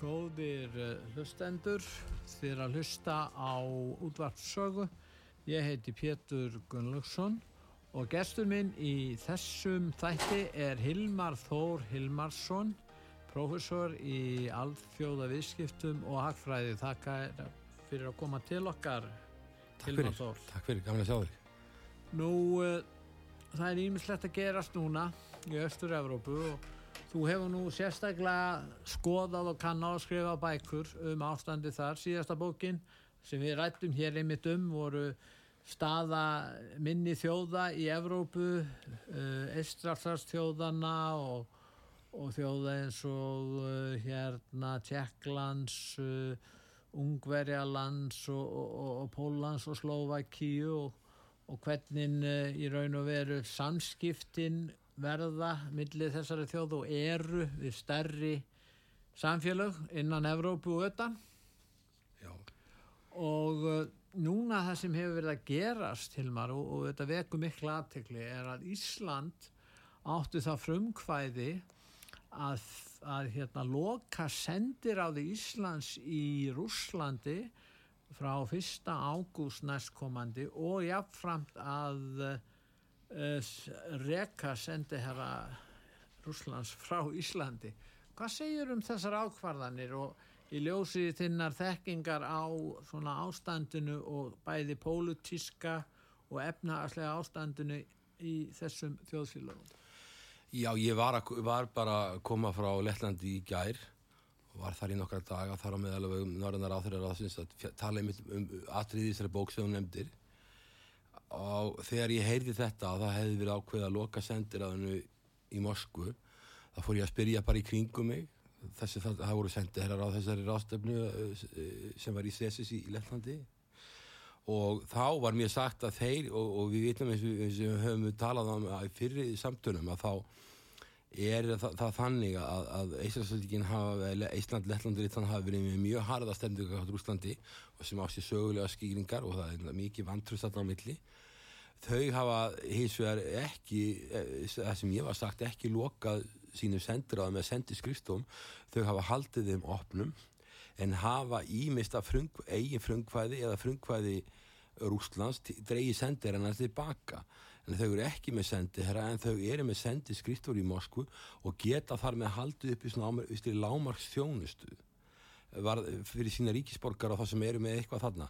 Góðir uh, hlustendur, þið að hlusta á útvarpsögu. Ég heiti Pétur Gunnlaugsson og gestur minn í þessum þætti er Hilmar Þór Hilmarsson, professor í alþjóða viðskiptum og hagfræði. Takk fyrir að koma til okkar, Takk Hilmar fyrir, Þór. takk fyrir, gaman að sjá þig. Nú, uh, það er ímislegt að gerast núna í Östur-Európu og þú hefur nú sérstaklega skoðað og kannað og skrifað bækur um ástandi þar. Síðasta bókin sem við rættum hér einmitt um voru staða minni þjóða í Evrópu, uh, Estrafsarstjóðana og, og þjóða eins og uh, hérna Tjekklands, uh, Ungverjalands og, og, og Póllands og Slovakíu og hvernig í raun og veru samskiptin verða millir þessari þjóð og eru við stærri samfélög innan Evrópu og ötan Já, og uh, núna það sem hefur verið að gerast Hilmar og, og þetta veku mikla aðtekli er að Ísland áttu það frumkvæði að, að hérna, loka sendir á því Íslands í Rússlandi frá 1. ágúst næstkomandi og jafnframt að uh, reka sendiherra Rússlands frá Íslandi. Hvað segir um þessar ákvarðanir og í ljósi þinnar þekkingar á svona ástandinu og bæði pólutíska og efnaðarslega ástandinu í þessum þjóðfélagum? Já ég var, að, var bara að koma frá Lettlandi í gær og var þar í nokkra daga þar á meðal um norðanar áþurrar áþurins að tala um atriði þessari bók sem þú nefndir og þegar ég heyrði þetta að það hefði verið ákveðið að loka sendiráðinu í Moskvu. Þá fór ég að spyrja bara í kringum mig. Þessi það, það voru sendiherrar á þessari ráðstöfnu eh, sem var í Sesis í, Lettlandi. Og þá var mér sagt að þeir og, og við vitum eins og við höfum talað um að fyrir samtölum að þá er það, það þannig að, að Íslandsvöldingin hafa, Ísland, Lettland og Ítland hafa verið með mjög harða stemningu á Rúslandi og sem ásið sögulega skýringar og það er mikið vantrust þarna á milli. Þau hafa hins vegar ekki eh, það sem ég var sagt ekki lokað sínu sendiráð með sendiskrifstóm þau hafa haldið þeim opnum en hafa ímista frung, eigin frungkvæði eða frungkvæði Rúslands dreigi sendir hennar tilbaka en þau eru ekki með sendi herra en þau eru með sendi skriftur í Moskvu og geta þar með haldið upp í svona lámarks þjónustu fyrir sína ríkisborgar og það sem eru með eitthvað þarna.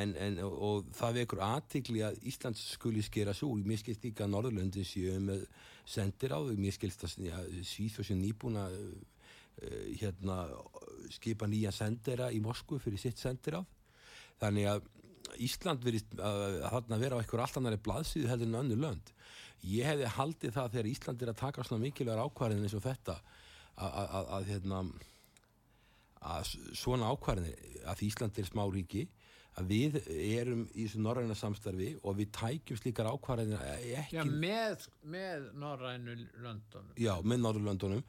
En, en, og, það vekur aðtikli að Íslands skuli skera svo mér skilst líka að Norðurlöndin séu með sendir á þau, mér skilst að ja, Svíþjóð sem nýbúna uh, hérna skipa nýja sendera í Moskvu fyrir sitt sendir á þannig að Ísland verið að, vera á eitthvað allt annari blaðsíðu heldur en önnu lönd ég hefði haldið það þegar Ísland er að taka svona mikilvægur ákvarðin eins og þetta að, að hérna að svona ákvarðin að Ísland er smá ríki að við erum í þessu norræna samstarfi og við tækjum slíkar ákvarðin ekki... Já, með, með norrænu löndunum. Já, með norrænu löndunum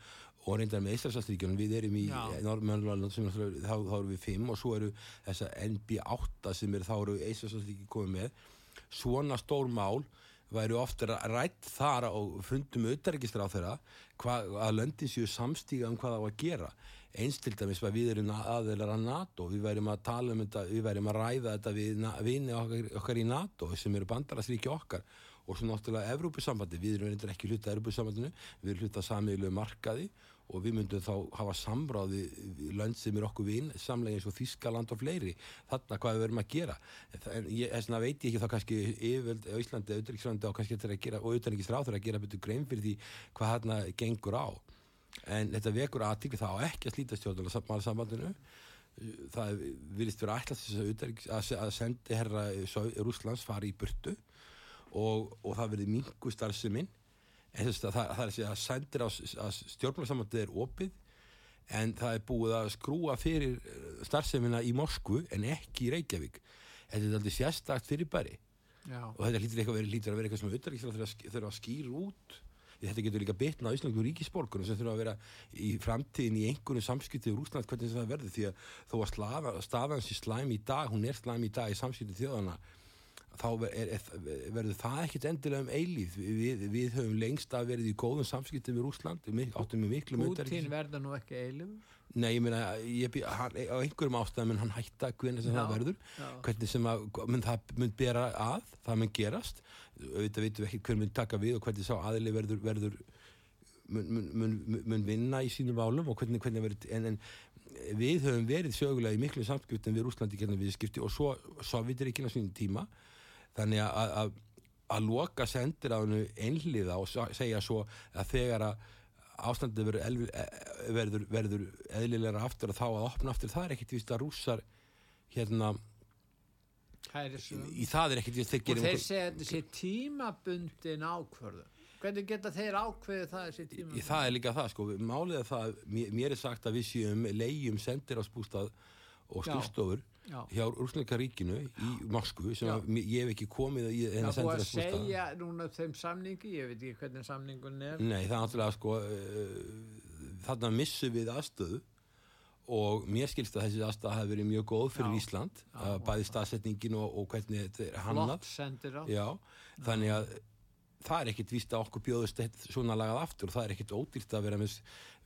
og reyndar með Íslandsastríkjunum, við erum í norrænu löndunum, þá, þá erum við fimm og svo eru þessa NB8 sem er, þá eru Íslandsastríkjum komið með. Svona stór mál væri ofta rætt þar og fundum auðverkistra á þeirra að löndin séu samstíga um hvað var að gera. Eins til dæmis að við erum aðeinar að NATO, við værim að tala um þetta, við værim að ræða þetta við vinni okkar, okkar í NATO sem eru bandararsríki okkar og svo náttúrulega Evrópusambandi, við erum reyndir ekki hluta Evrópusambandinu, við erum hluta samiðlu markaði og við myndum þá hafa samráði lönd sem er okkur vinn, samlega eins og Þískaland og fleiri, þarna hvað við verum að gera. En þess vegna veit ég ekki þá kannski yfirvöld á Íslandi, auðvitaðriksrandi og kannski þetta er að gera, og auðvitaðriksráður að gera betur grein fyrir því hvað þarna gengur á. En þetta vekur aðtíkli það á ekki að slíta stjórnmálasambandinu. Það vilist vera ætlast að, að sendi herra Rúslands fari í burtu og, og það verið mingu starfseminn en það, það, það er að sendir á að stjórnmálasambandið er opið en það er búið að skrúa fyrir starfsemina í Moskvu en ekki í Reykjavík. Þetta er alltaf sérstakt fyrir bæri Já. og þetta lítur að vera eitthvað sem auðvitað þurfa að skýra út. Þetta getur líka bitna á Íslandum ríkisborgunum sem þurfa að vera í framtíðin í einhvern samskiptið úr Úsland hvernig það verður því að þó að stafans í slæm í dag, hún er slæm í dag í samskiptið þjóðana þá er, er, verður það ekkert endilega um eilíð við, við höfum lengst að verið í góðum samskiptið með Úsland áttum við miklu Putin verður nú ekki eilíð Nei, ég meina, ég, hann, á einhverjum ástæðum mun hann hætta hvernig sem já, það verður. já. hvernig sem að, mun það mun bera að, það mun gerast. Auðvitað veitum við ekki hver mun taka við og hvernig sá aðili verður, verður mun, mun, mun vinna í sínum álum og hvernig, hvernig verður en, en við höfum verið sögulega í miklu samskiptum við Úslandi gerðan viðskipti og svo Sovjetir ekki á sínum tíma þannig að, að, að loka sendir á hennu einliða og segja svo að þegar að ástandið verður, verður, verður eðlilega aftur og þá að opna aftur það er ekkert vist að rússar hérna í það er ekkert og þeir segja að þessi tímabundin ákvörðun. Hvernig geta þeir ákveðið það þessi tímabundin? það er líka það sko, málið að það mér er sagt að við séum leiðjum sendir á spústað og styrstofur hjá Úrsleika ríkinu í Moskvu sem ég hef ekki komið í þennan sendir á spústað Það búið að segja núna þeim samningi, ég veit ekki hvernig samningun er. Nei, það er náttúrulega sko uh, þarna missum við aðstöðu og mér skilst að þessi aðstæða hafi verið mjög góð fyrir já, Ísland já, bæði staðsetningin og, og hvernig þetta er hannat þannig að það er ekkit víst að okkur bjóðust svona lagað aftur. Og það er ekkit ódýrt að vera með,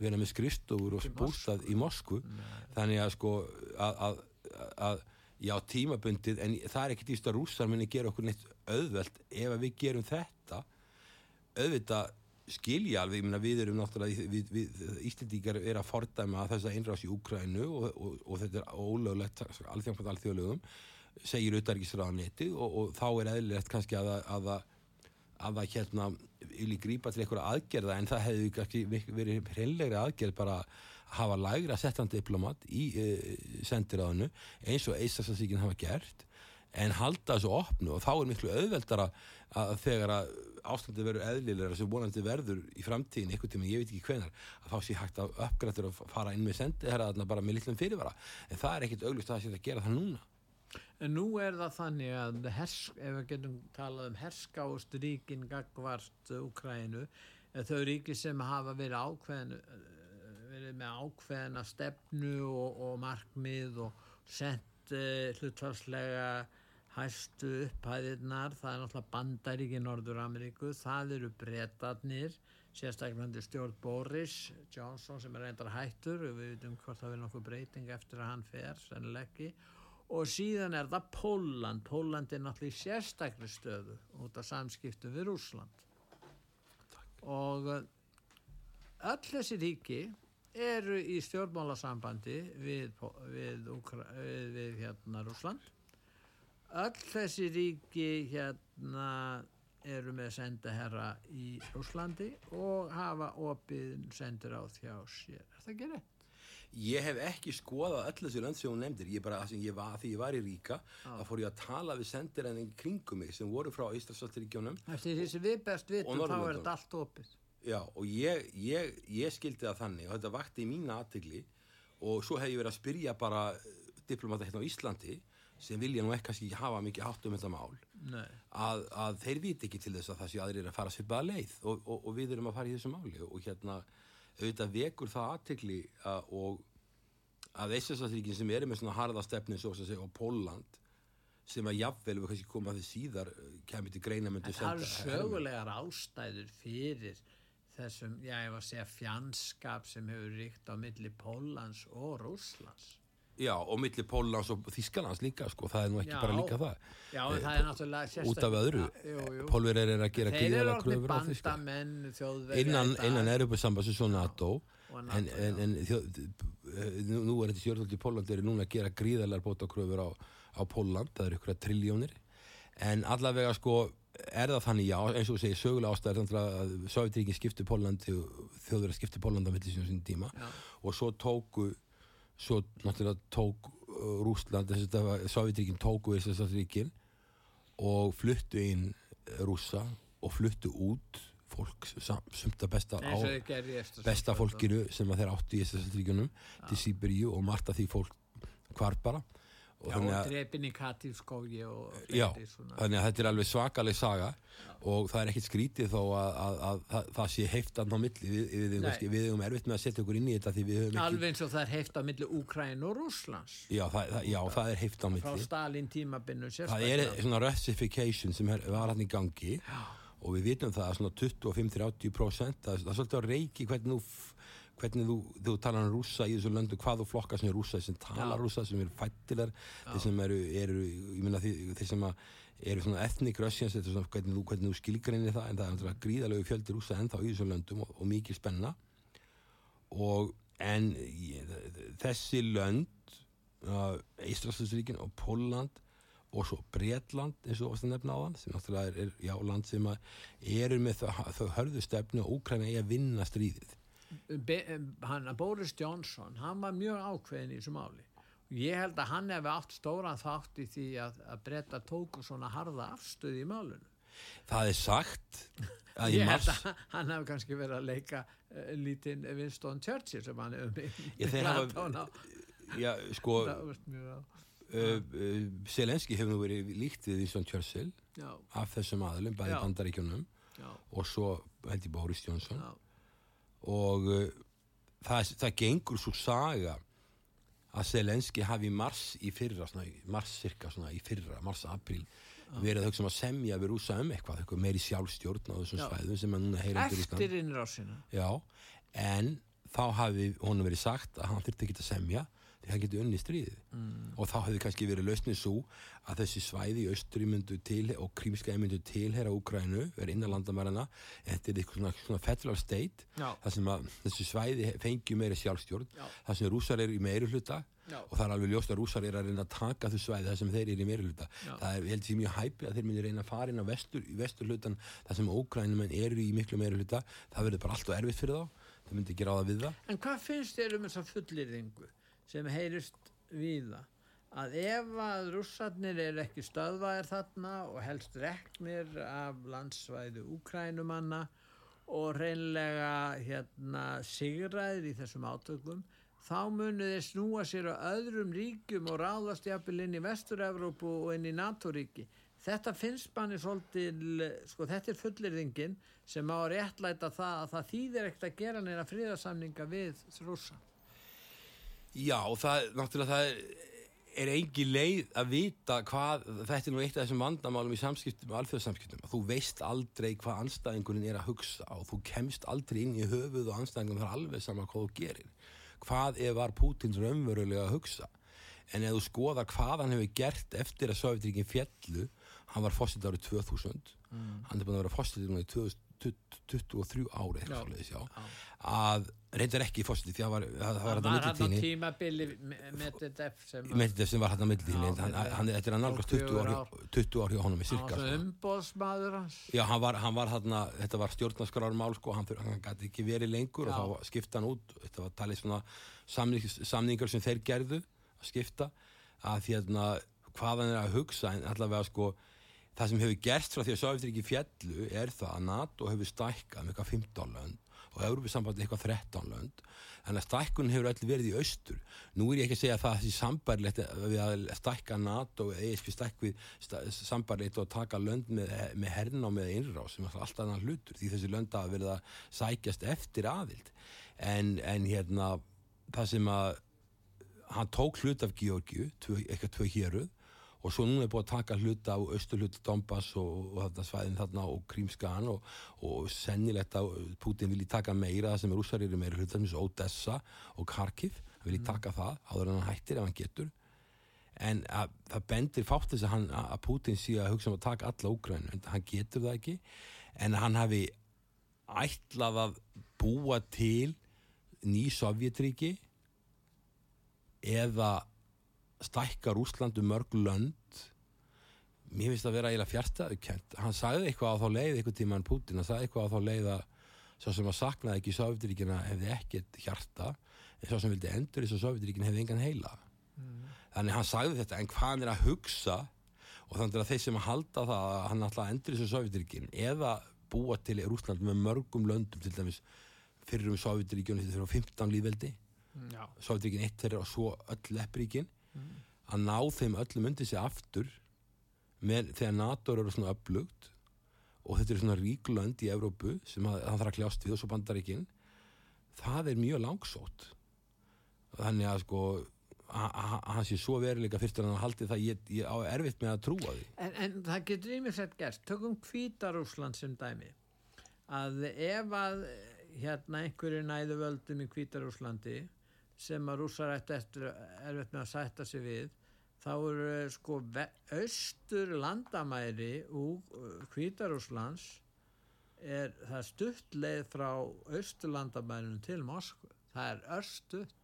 vera með skristofur og bústað í Moskvu. Þannig að sko að, að, að já tímabundið en það er ekkit víst að rússar minni gera okkur neitt auðvelt ef við gerum þetta. Auðvitað skilja alveg, ég meina við erum náttúrulega við, við, Íslendíkar er að fordæma þess að einrás í Úkrænu og, og, og þetta er ólöglegt alþjóðan alþjóðlegum segir auðarikisraðanetti og, og þá er eðlilegt kannski að að að hérna vilji grípa til einhverja aðgerða en það hefði kannski verið hreinlegri aðgerð bara að hafa lægra settan diplomat í e, sendiráðinu eins og Eistasasíkin hafa gert en halda þessu opnu og þá er miklu auðveldara að þegar að ástandið verður eðlilega sem vonandi verður í framtíðin eitthvað tíma, ég veit ekki hvenar að þá sé hægt að uppgrættur að fara inn með sendi bara með litlum fyrirvara. En það er ekkit auglust að það sé að gera það núna. En nú er það þannig að hers, ef við getum talað um herskáust ríkin gagvart Úkrænu, þau ríki sem hafa verið ákveðin verið með ákveðina stefnu og, og markmið og sent uh, hlutvarslega hæstu upphæðirnar, það er náttúrulega bandaríki Norður Ameríku, það eru breytarnir, sérstaklega stjórn Boris Johnson sem er reyndar hættur, við veitum hvort það verður nokkuð breyting eftir að hann fer, sennileg ekki, og síðan er það Póland, Póland er náttúrulega í sérstaklega stöðu út af samskiptu við Rúsland og öll þessi ríki eru í stjórnmálasambandi við, við, við, við hérna Rúsland öll þessi ríki hérna eru með sendaherra í Rúslandi og hafa opið sendur á þjá sér. Er það rétt? Ég hef ekki skoðað öll þessu lönd sem hún nefndir, ég bara, ég var, því ég var í Ríka, Já. þá fór ég að tala við sendiræðin kringum mig sem voru frá Íslandsvaldaríkjónum Eftir því sem við best Og vitum þá er þetta allt opið Já, og ég, ég, ég skildi það þannig og þetta vakti í mína aðtegli og svo hef ég verið að spyrja bara diplomata hérna á Íslandi sem vilja nú ekki kannski hafa mikið hátt um þetta mál að, að þeir viti ekki til þess að það séu aðrir að fara svipaða leið og, og, og við erum að fara í þessu máli og hérna auðvitað vekur það aðtegli að, og að Íslandsvaldaríkin sem eru með svona harða stefni svo að segja og Póland sem að jafnvel við kannski koma að þið síðar eh, kemur til greina myndu En það eru sögulegar ástæður fyrir þessum, já ég var að segja fjandskap sem hefur ríkt á milli Pólans og Rússlands. Já, og milli Póllands og Þískalands líka, sko, það er nú ekki Já. bara líka það. Já, Eh, en það er náttúrulega sérstaklega. Út af öðru, jú. Pólverið er að gera orðnir kröfur á Þíska. Innan, í dag. innan Europasambandsins og NATO, en, en, en þjóð, eh, nú, nú er þetta sjörðvöldi í Pólland, eru núna að gera gríðarlega bótakröfur á, á Pólland, það eru ykkur að triljónir, en allavega, sko, er það þannig, já, eins og þú segir, sögulega þannig að Sovjetríkin skipti Pólland, þjóðverið skipti Pólland á milli sinni tíma, Já. og svo tóku svo náttúrulega tók uh, Rússland, þess að Sovjetríkin tóku þess að ríkin og fluttu inn rússa og fluttu út fólk sumt að besta á og besta fólkinu sem að þeir áttu í þess ríkunum til Sýberíu og margt að því fólk hvar bara. og Já, og að drepin í Katífskógi og Já, fleiri svona. þannig að þetta er alveg svakaleg saga og það er ekkit skrítið þó að, að, að, að það sé heiftan á milli við, við, við, við höfum erfitt með að setja okkur inn í þetta ekki Alveg eins og það er heift á milli Úkræn og Rússlands já það, já, það er heift á frá milli Stalin tímabinnu það er sérstaklega. svona russification sem er, var hann í gangi Já. og við vitum það að svona 25-30% það, það er svolítið á reiki hvernig f- hvernig þú, þú talar um rússa í þessu löndu hvað þú flokkar sem er rússa, sem talar Já. rússa sem eru fættilar, þeir sem eru, eru ég meina þeir, þeir sem eru svona er svona hvernig þú, hvernig þú skilgreinir það, en það er náttúrulega gríðalegu fjöldi rússa ennþá í þessu löndum og, og mikið spenna. Og en ég, þessi lönd uh, Íslandsríkin og Póland og svo Bretland eins og að nefna á hann sem náttúrulega er, er já, land sem að eru með þau, hörðu stefnu og Úkræna eigi að vinna stríðið hann, Boris Johnson, hann var mjög ákveðin í þessu máli. Ég held að hann hefði átt stóran þátt í því að, að breyta tóku svona harða afstöð í málunum. það er sagt að Ég held að hann hefði kannski verið að leika uh, lítinn Winston Churchill sem hann hefur Ég, þeir hafa, já, sko á. uh, uh, Selenski hefur nú verið líkt við Winston Churchill Já, af þessum aðlum, bæði bandaríkjunum og svo held ég Boris Johnson já. Og uh, það, það gengur svo saga að Selenski hafi í mars í fyrra, svona, í mars cirka svona í fyrra, mars-april verið að hugsa um að semja við rúsa um eitthvað, eitthvað meiri sjálfstjórn á þessum Já. svæðum sem að núna heyra undir Ísland. Eftir innrásina. En þá hafi honum verið sagt að hann þurfti ekki að semja því hann geti unni stríðið. Mm. og þá hefði kannski verið lausnið svo að þessi svæði í austri myndu til og krímskæði myndu tilhera Úkrænu, verið innan landamærana þetta er eitthvað svona, svona federal state þar sem að þessi svæði fengi meiri sjálfstjórn Já. þar sem rússar eru í meiri hluta Já. og það er alveg ljóst að rússar eru að reyna að taka þau svæði þar sem þeir eru í Já. það er, ég held því mjög hæpi að þeir myndir reyna að fara inn á vestur, í vestur hlutan þar sem ókrænumenn eru í miklu meiri hluta það verður bara allt og erfitt fyrir þá. Það myndi ekki ráða við það. En hvað finnst þér um þessa fullirðingu sem heyrist víða? Að ef að rússarnir er ekki stöðvaðir þarna og helst reknir af landsvæðu úkrænumanna og reynlega hérna sigraðir í þessum átökum, þá munu þeir snúa sér á öðrum ríkjum og ráðast jafnvel inn í Vestur-Evrópu og inn í NATO-ríki. Þetta finnst manni svolítið, sko þetta er fullirðingin sem á að réttlæta það að það þýðir ekkert að gera neina fríðarsamninga við rúsa. Já, það, náttúrulega það er, engi leið að vita hvað, þetta er nú eitt af þessum vandamálum í samskiptum, alþjóðsamskiptum, að þú veist aldrei hvað anstæðingurinn er að hugsa og þú kemst aldrei inn í höfuð og anstæðingurinn þar alveg saman hvað þú gerir. Hvað er var Pútins raunverulega að hugsa? En ef þú skoðar hvað hann hefur gert eftir að Sovjetríkin fjallu, hann var fósitt árið 2000, mm. hann er búin að vera núna í 2023 ári, eitthvað svolítið, já, að reyndar ekki fósitt því að var, það var hann var hann á tímabili Medvedev sem, sem var hann á millitíni, þetta er að nálgast 20 ári, 20 ári á honum í cirka. Hann var umbóðsmaður hans. Já, hann var, hann var hann, þetta var stjórnarskrarmál sko, hann, hann gæti ekki verið lengur já. og þá skipta hann út, þetta var talið svona samning, samningar sem þeir gerðu að skipta, að því að hvað hann er að hugsa, en allavega sko það sem hefur gerst frá því að Sovjetríki fjallu er það að NATO hefur stækkað með eitthvað 15 lönd og Európa-sambandi eitthvað 13 lönd en að stækkun hefur öll verið í austur. Nú er ég ekki að segja að það er sambarlegt við að stækka NATO eða ESP stækk við sambarlegt og taka lönd með, með herna og með einrás sem er alltaf annan hlutur því þessi lönd að verða sækjast eftir aðild. En, en hérna það sem að hann tók hlut af Georgiu eitthvað tvö héruð og svo núna er búið að taka hluta á austurhluta Donbass og, og svæðin þarna og Krímskan og, og sennilegt að Putin vilji taka meira það sem er úsarýri meira hluta sem er Odessa og Kharkiv. Hann vilji mm. taka það áður en hann hættir ef hann getur. En að, það bendir fátt þess að, hann, að Putin sé að hugsa um að taka alla Úgræn en hann getur það ekki. En hann hafi ætlað að búa til ný Sovjetríki eða stækkar Úslandu mörg lönd. Mér finnst það að vera eiginlega fjartæðukent hann sagði eitthvað á þá leið eitthvað tímaðan Putin, hann sagði eitthvað á þá leið að svo sem að saknaði ekki Sovjetiríkina hefði ekkert hjarta en svo sem vildi endur þess að Sovjetiríkina hefði engan heila. Mm. þannig hann sagði þetta en hvað hann er að hugsa og þannig að þeir sem að halda það að hann alltaf endur þess að Sovjetiríkin eða búa til Rúsland með mörgum löndum til dæmis fyrir um Sovjetiríkinu þetta fyrir 15 lífveldi Sovjetiríkin eitt þeirra og svo öll leppríkin mm. að ná þeim öllum undir sig aftur með, þegar NATO eru svona upplugt og þetta er svona ríklönd í Evrópu sem það þarf að kljást við og svo bandaríkinn það er mjög langsótt. Þannig að sko hann sé svo veruleika fyrst en hann haldi það ég, ég á erfitt með að trúa því. En, en það getur ímyndilegt gert tökum Kvítarúsland sem dæmi. Að ef að hérna einhverju næðu völdum í Kvítarúslandi sem að rússar ætti eftir erfitt með að sætta sig við þá eru sko austur landamæri úr Kvítarúslands er það stutt leið frá austur landamærinu til Moskva það er örstutt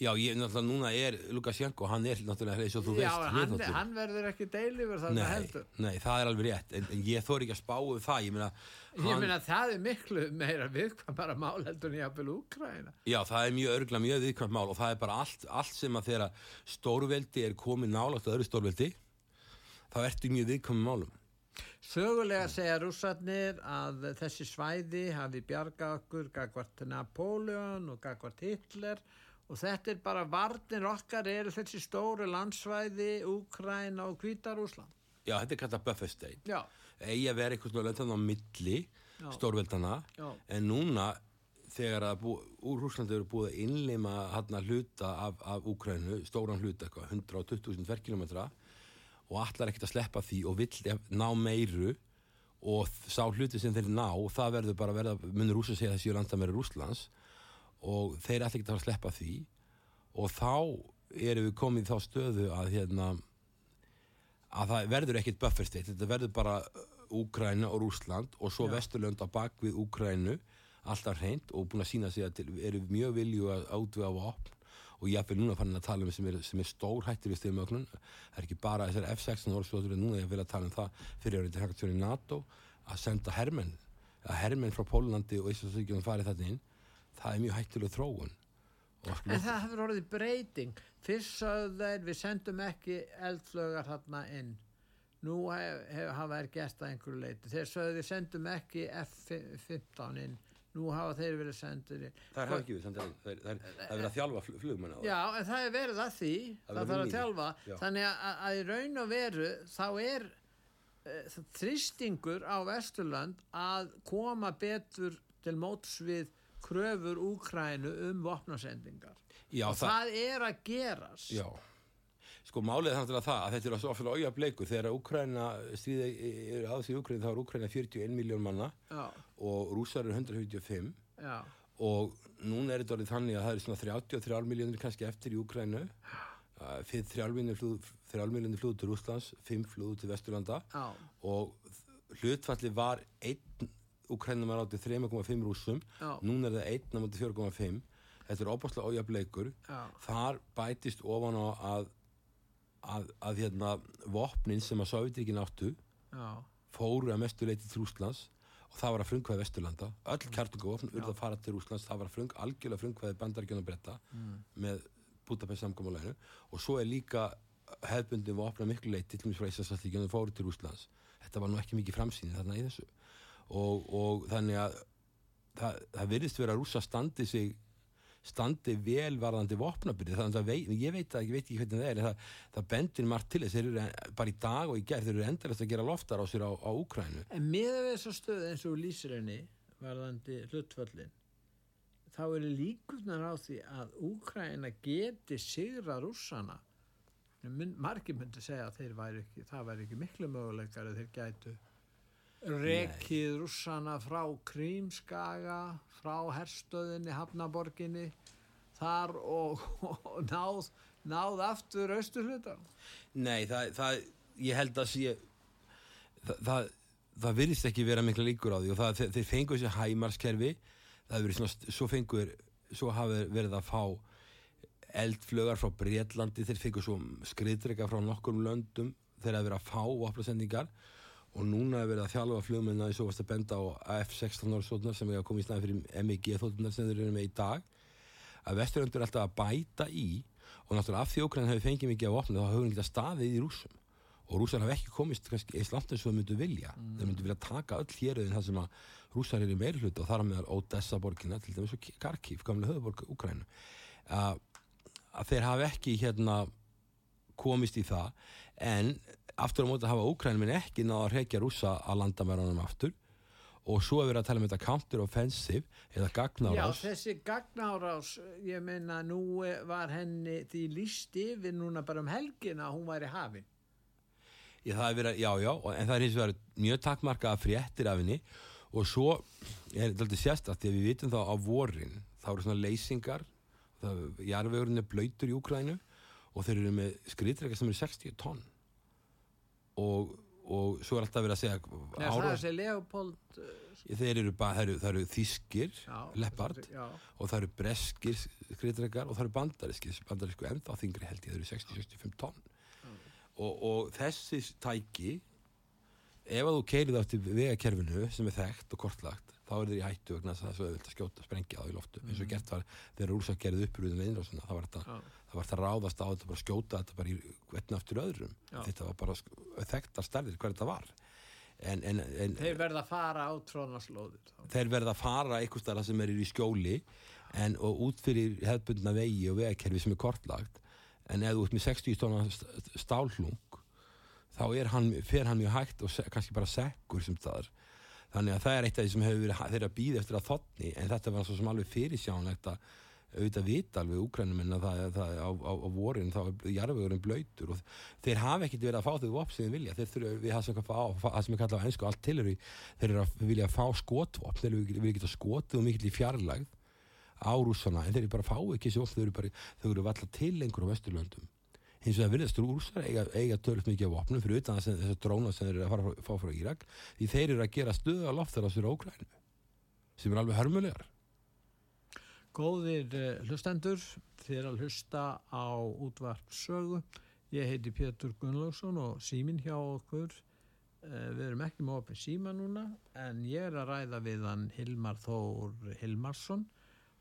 Já, ég, náttúrulega núna er Lukashenko, hann er náttúrulega eins og þú veist Já, hann, hann verður ekki deilifur þarna heldur. Nei, það er alveg rétt, en, en ég þóri ekki að spá um það, ég meina Ég hann... meina, það er miklu meira viðkvæmara mál heldur en ég hafði Úkræna Já, það er mjög örgla, mjög viðkvæmt mál og það er bara allt, allt sem að þeirra stórveldi er komið nálagt öðru stórveldi þá ertu mjög viðkvæmum málum. Sögulega segja rússarnir að þessi svæði hafi bjargað okkur gagvart Napoleon og gagvart Hitler og þetta er bara varnir okkar eru þessi stóru landsvæði Úkræna og Kvítarúsland Já, þetta er kallað buffer state eigi að vera eitthvað löndað á milli Já. stórveldana Já. en núna þegar að bú, úr Rúslandi eru búið að innleima hann að hluta af, af Úkrænu, stóran hluta 120.000 verkilometra og allar ekkert að sleppa því og vill ná meiru og sá hluti sem þeir ná, það verður bara verða munur Rúsa segja þessi landamæri Rúslands og þeir ætla ekki að sleppa því. Og þá erum við komið þá stöðu að hérna að það verður ekkit bufferstate þetta verður bara Úgræna og Rúsland og svo Já. Vesturlönd á bakvið Úgrænu alltaf hreint og búin að sína sig að eru mjög vilju að átvega á opn og ég er núna fannin að tala um sem er, sem er stór hættir við styrmögnun það er ekki bara þessar F-16 orðsvöldur en núna ég vil að tala um það fyrir árið til hægastjóri NATO að senda hermenn að hermenn frá Pólandi og Íslandsvíkjum farið þetta inn það er mjög hættileg þróun. En það hefur orðið breyting. Fyrst sagðu þeir við sendum ekki eldflögar hérna inn. Nú hef, hef, hafa þær gert að einhverju leiti þeir sagðu við sendum ekki F-15 inn. Nú hafa þeir verið sendir inn. Það er ekki við, að það er- er er verið að þjálfa fl- flugmenn á það. Já, en það er verið að því, Það það, þarf að þjálfa, Já. þannig að, að í raun og veru þá er uh, þristingur á Vesturland að koma betur til móts við kröfur Úkrænu um vopnasendingar. Já, og það, er að gerast. Já, sko málið er þannig að það að þetta er svo ofta auja bleikur þegar Úkræna stríði er aðeins í Úkræna þá er Úkræna 41 miljón manna Já, og rússar eru 145 já, og núna er þetta orðið þannig að það er svona 33 miljónir kannski eftir í Úkrænu fyrir 3 miljónir flúðu til Rússlands 5 flúðu til Vesturlanda. Já, og hlutfalli var 1 Úkrænum var átið 3,5 rússum. Já. núna er það 1 náttúrulega 4,5 þetta er óbáslega ója bleikur já, þar bætist ofan á að að, að hérna vopnin sem að Sovjetíkin áttu já, fóru að mestu leiti til Rússlands og það var að frumkvæði Vesturlanda. Öll kjartungavopn urða að fara til Rússlands. Það var að frung, algjörlega frumkvæði bandaríkjana bretta með Budapest samkomuleginu og svo er líka hefbundin vopna miklu leiti til og með frá Íslandsallíkjana fóru til Rússlands. Þetta var nú ekki mikið framsýni þarna í þessu og, og þannig að það, það virðist vera að rússa standi sig standi vel varðandi vopnabyrði. Þannig að vei, ég veit að ég veit ekki hvernig það er það, það bendir margt til þess. Þeir eru bara í dag og í gerð þeir eru endalast að gera loftar á sér á, á Úkrænu En með við þessa stöð eins og lýsir henni varðandi hlutföllin þá eru líkurnar á því að Úkraina geti sigra rússana. Margir myndi segja að væri ekki það væri ekki miklu möguleikar að þeir gætu rekið rússana frá Krímskaga frá herstöðinni Hafnaborginni þar og, og náð, náð aftur austurhluta Nei, það, það ég held að sé það, það, það virðist ekki vera mikla líkur á því og það, þeir, fengu þessi hæmarskerfi það verið svona, svo fengur svo hafi verið að fá eldflögar frá Breitlandi þeir fengu svo skriðdrega frá nokkur löndum þeir hafi verið að fá vopnasendingar og núna hefur verið að þjálfa flugmenna eins og varst að benda á AF-16 ársóknar sem hefur komið í snæði fyrir MIG þóttunar sem þeir eru með í dag. Að vesturöndur er alltaf að bæta í og náttúrulega af því Ókræn hefur fengið mikið á opnu þá hefur hann getað staðið í rúsum og rúsar hafa ekki komist eins langt eins og þau myndu vilja. Þau myndu vilja taka öll héröðin það sem að rúsar eru meiri hluti og þar meðal Odessa borgina til dæmis og Kharkiv, gamlega höfuborg Úkrænu að, að þeir hafa ekki hérna komist í það. En aftur á móti hafa Úkræn minn ekki náða að reykja rúsa að landamærunum aftur. Og svo er verið að tala um þetta counter offensive eða Já, gagnárás þessi gagnárás, ég meina, nú var henni því líst yfir núna bara um helgina hún væri hafin. Já, það er verið, já, já, og- en það er hins vegar mjög takmarkaða fréttir af henni. Og svo er þetta alltaf sérstætt því að við vitum þá á vorin þá eru svona leysingar jarðvegurinn er blöytur í Úkrænu og þeir eru með skriðdrega sem eru 60 tonn og, og svo er alltaf verið að segja Nei, það er þessi Leopold, uh, þeir eru það eru, það eru þýskir leppard og það eru breskir skriðdregar og það eru bandarískir bandarísku ennþá þingri held ég, það eru 60-65 tonn. Og, og þessi tæki ef að þú keirið átti vegakerfinu sem er þekkt og kortlagt þá er þeir í hættu vegna þess að það er auðvitað að skjóta sprengja á í loftu eins og gert var þegar rúsa gerði upprúðum innrásina þá var þetta það var þetta ráðast á þetta bara skjóta þetta bara í hvernig aftur öðrum Já. þetta var bara sk- þekktar stærðir hver þetta var en, en, en þeir verða að fara á trónaslóðir. þá. þeir verða að fara einhvers staðar sem er í skjóli en, og út fyrir hefðbundna vegi og vegakerfi sem er kortlagt en ef þú ert með 60 tóna st- stálhlung þá er hann, fer hann mjög hægt og kannski bara sekkur sem staðar þannig að það er eitt af því sem hefur verið þeirra býð eftir að þotni en þetta var svo sem alveg fyrirsjánlegt að auðvitað vita alveg úkrænum en að það, það á, á, á vorin þá er jarðvegurinn blöytur og þeir hafa ekkert verið að fá þau vopn sem þeir vilja. Þeir þurfa við það sem, sem er kallað á ennsku allt til eru þeir eru að vilja fá skotvopn. Þeir vilja geta skotið og mikill í fjarlægð á rússana en þeir eru bara að fá ekki þessi vopn þau eru bara þau eru valla til lengur á vesturlöndum hins vegar virðast rússar eiga, eiga tölvöld mikið vopnum fyrir utan þess að dróna sem þeir eru að fara að fá frá Írak því þeir eru að gera stöða loftar á sér ógrænu sem er alveg hörmulegar Góðir uh, hlustendur, er að hlusta á útvarp sögu. Ég heiti Pétur Gunnlaugsson og símin hjá okkur. Uh, við erum ekki með opið síma núna, en ég er að ræða við hann Hilmar Þór Hilmarsson,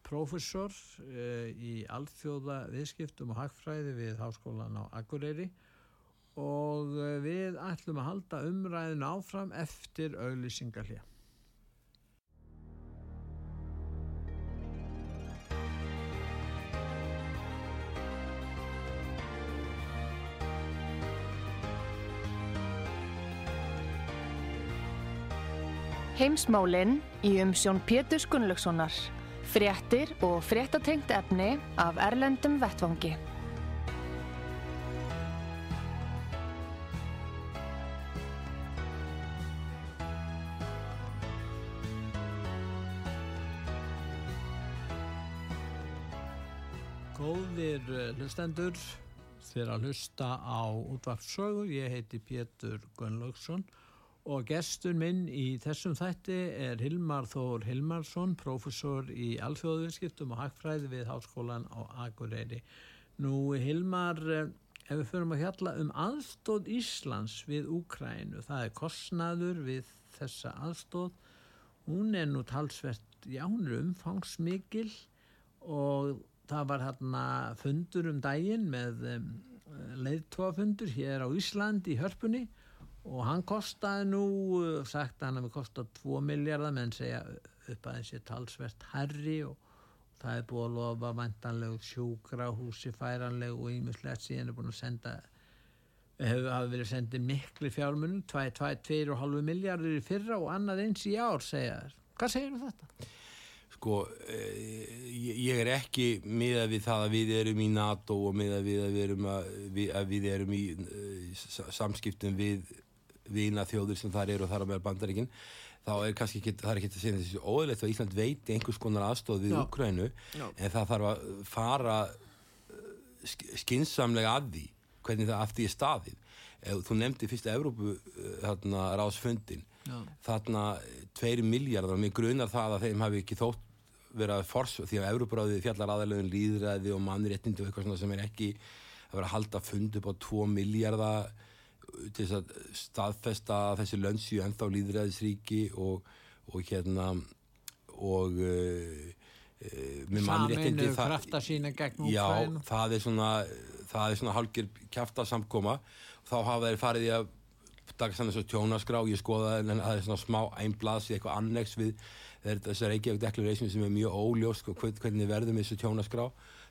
prófessor eh, í alþjóða viðskiptum og hagfræði við Háskólan á Akureyri og eh, við ætlum að halda umræðin áfram eftir auðlýsingarlið. Heimsmálinn í umsjón Pétur Gunnlöksonar. Fréttir og fréttatengt efni af Erlendum Vettvangi. Góðir eh, hlustendur, þér að hlusta á útvarpsögu. Ég heiti Pétur Gunnlaugsson og gestur minn í þessum þætti er Hilmar Þór Hilmarsson, professor í alþjóðuðskiptum og hagfræði við Háskólan á Akureyri. Nú Hilmar, eh, ef við förum að hjalla um aðstóð Íslands við Úkrænu, það er kostnaður við þessa aðstóð. Hún er nú talsvert, já hún er umfangsmikil og það var hérna fundur um daginn með um, leiðtóafundur hér á Ísland í hörpunni og hann kostaði nú, uh, sagt að hann hefði kostað 2 miljardar menn segja upp að þessi talsvert herri og það er búið að lofa vantanleg sjúkrahúsi færanleg og ímislegt síðan er búin að senda hefur hafi verið sendið miklu fjármunum 2,5 miljardur í fyrra og annað eins í ár segja þér. Hvað segir þú þetta? Sko, eh, ég er ekki miða við það að við erum í NATO og miða við að við erum, að, að við erum í uh, samskiptum við vina þjóður sem þar eru og þar á meðal bandaríkinn þá er kannski ekki, það er ekki að segja þessi óðilegt að Ísland veiti einhvers konar aðstóð við Ukrænu en það þarf að fara skinsamlega að því hvernig það afti er staðið. Þú nefndi fyrst að Evrópu þarna ráðsfundin þarna tveiri miljardar mér grunar það að þeim hafi ekki þótt vera fors því að Evrópuráðið fjallar aðalögum líðræði og mannréttindi og eitthvað sem er ekki að vera að halda fund upp á 2 miljardar til þess að staðfesta þessi lönnsju ennþá líðræðisríki og, og hérna og uh, uh, Saminu krafta sína gegn útfæðin Já, það er svona það er svona hálgir kæft að samkoma þá hafa þeir farið í að taka sann þessu tjónaskrá, ég skoða en það er svona smá einblaðs í eitthvað annex við þessar Reykjavík Declaration sem er mjög óljós sko, hvernig verðum þessu tjónaskrá.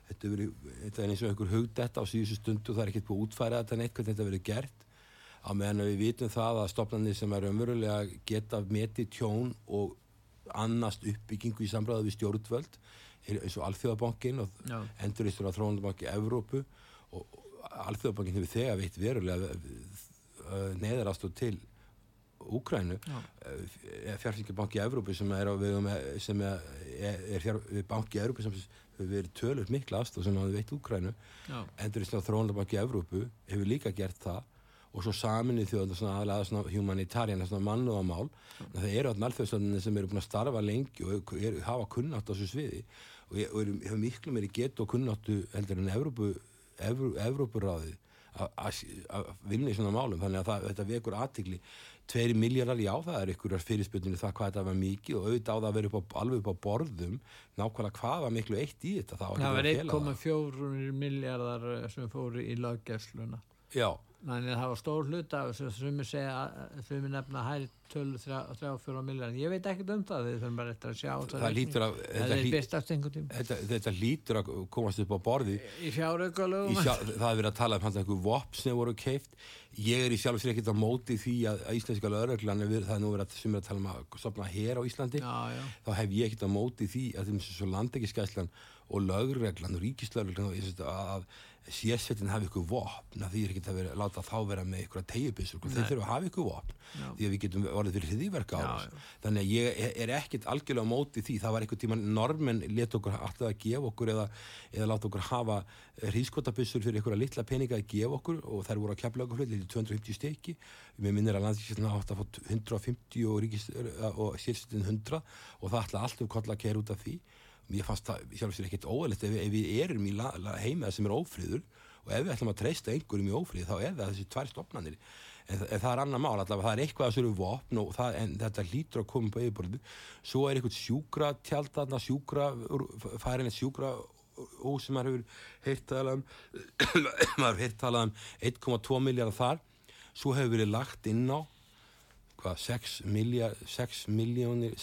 Þetta, veri, þetta er eins og einhver hugdetta á síðustu stundu og það er ekkert búið að útfæra þetta neitt hvernig þetta verið gert á meðan við vitum það að stopnarnir sem er umverulega geta metið tjón og annast uppbyggingu í samræðu við stjórnvöld eins og Alþjóðabankin og Já. enduristur á Þróundabanki Evrópu og Alþjóðabankin hefur þegar veitt verulega neðarastóð til Úkrænu fjárfengibanki Evrópu sem er, sem er, er fjár, banki Evrópu sem hefur verið tölur mikla afstóð sem hafa veitt Úkrænu enduristur á Þróundabanki Evrópu hefur líka gert það og svo saminni þjóðan svona aðlega svona humanitarian, svona mannúðamál mm. það eru alltaf alþjóðstöndinni sem eru búin að starfa lengi og er, hafa kunnátt á þessu sviði. Og, og eru, hefur miklu meiri gett og kunnáttu heldur en Evrópu, Evrópu, Evrópuráði að vinna í svona málum. Þannig að það, þetta vekur aðtikli tveiri miljardar, já það er ykkur fyrirspöldinu það hvað þetta var mikið og auðvitað á það að vera upp á, alveg upp á borðum nákvæmlega hvað var miklu eitt í þetta. Það var 1,4 miljardar sem fóru í laggefsluna já. Þannig að það var stór hlut af þess að þau segja þau með nefna hæri 12-3-4 miljar ég veit ekkert um það, þau þurfum bara eftir að sjá það lítur að þetta, þetta, þetta lítur að komast upp á borði í fjáraugalögum það er verið að tala um hans eitthvað vops sem voru keift ég er í sjálf sér ekkert á móti því að, að íslenska lögreglan það er nú verið að, að tala um að stopna hér á Íslandi. Já, já. þá hef ég ekkert á móti því að þeim landekískæslan og lögreglan og ríkislögreglan að sérsveitin hafi ykkur vopn því er ekki að vera, láta þá vera með ykkur að tegjubiss þeir þurfa að hafa ykkur vopn já. því að við getum orðið fyrir hriðiverka á þannig að ég er ekkit algjörlega á móti því. Það var einhver tíma normen let okkur alltaf að gefa okkur eða, eða láta okkur hafa hrískotabissur fyrir ykkur að litla peninga að gefa okkur og þær voru að kepla okkur hlut 250 steki mér minnir að landskísina átt að fá 150 og, og sérsveitin 100 og það mér fannst það sjálf sér ekkert óæðilegt ef, ef við erum í heimað sem er ófríður og ef við ætlum að treysta einhverjum í ófríð þá er það þessi tvær stopnarnir en, en það er annar mál allavega, það er eitthvað að þessu vopn og það, þetta lítur að koma på yfirbörðu svo er eitthvað sjúkra tjaldarna sjúkra, færin eitt sjúkra og sem maður hefur heirt talað um maður hefur heirt talað um 1,2 miljardar þar. Svo hefur verið lagt inn á hvað, 6 miljard 6 miljónir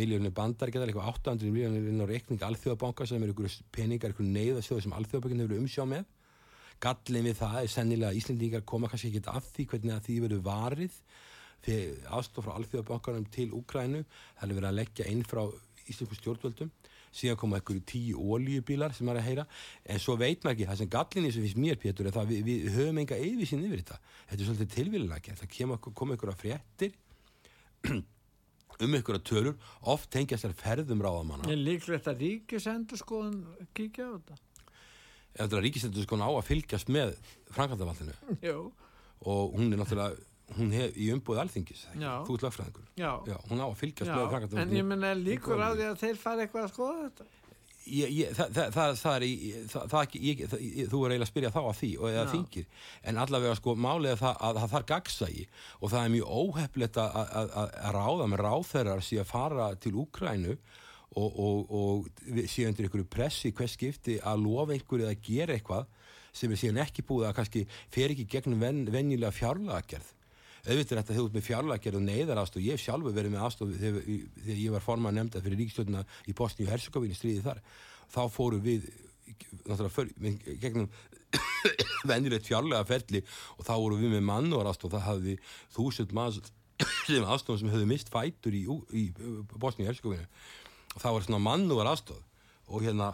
6, öðna miljónir bandar geta eitthvað 800 miljónir inn á reikning alþjóðabanka sem er einhverju peningar, einhverju neyðasjóð sem alþjóðabankin hefur umsjá með. Gallin við það er sennilega að Íslandingar koma kannski ekki af því hvernig að því verður varið aðstof frá alþjóðabankanum til Úkrænu, það er verið að leggja inn frá íslensku stjórnvöldum. Síðan koma ekkur í tíu ólíubílar sem er að heyra, en svo veit maður ekki það sem gallinni sem finnst mér Pétur er það við, við höfum enga yfirsinn yfir þetta. Þetta er svolítið tilvílinlega, það kemur, kom ekkur að fréttir um ykkur að tölur, oft tengjast þær ferðum ráðamanna. En líklegt að ríkisendur skoðun kíkja á þetta? Er að ríkisendur skoðun á að fylgjast með Franklandavallinu. Jú. Og hún er náttúrulega, hún hef í umbúið alþingis, þú ert lögfræðingur. Hún á að fylgjast Já, með en Franklandavallinu. ég menna líkur á því að þeir fara eitthvað að skoða þetta? Ég, ég, það, það, það, er í, það, það ekki, ég, þú er eiginlega að spyrja þá að því og eða þingir, en allavega sko málið er það að það þarf gagsægi og það er mjög óheflegt að, að, að, að ráða með ráþeirar síðan að fara til Úkrænu og, og, og síðan undir einhverju pressi hvers skipti að lofa einhverju eða gera eitthvað sem er síðan ekki búið að kannski fer ekki gegnum ven, venjulega fjárlagagerð auðvitað þetta þú ert með fjárlækjar og neyðar aðstof, ég hef sjálfur verið með aðstof þegar, þegar ég var forman nefndað fyrir ríkstjórnuna í Bosni og Herzegovini stríði þar. Þá fórum við með, gegnum venjulegt fjárlega ferli og þá vorum við með mannúar aðstof það hafði þúsund manns sem aðstofum sem höfðu mist fætur í, í Bosni og Herzegovini og það var svona mannúar aðstof og hérna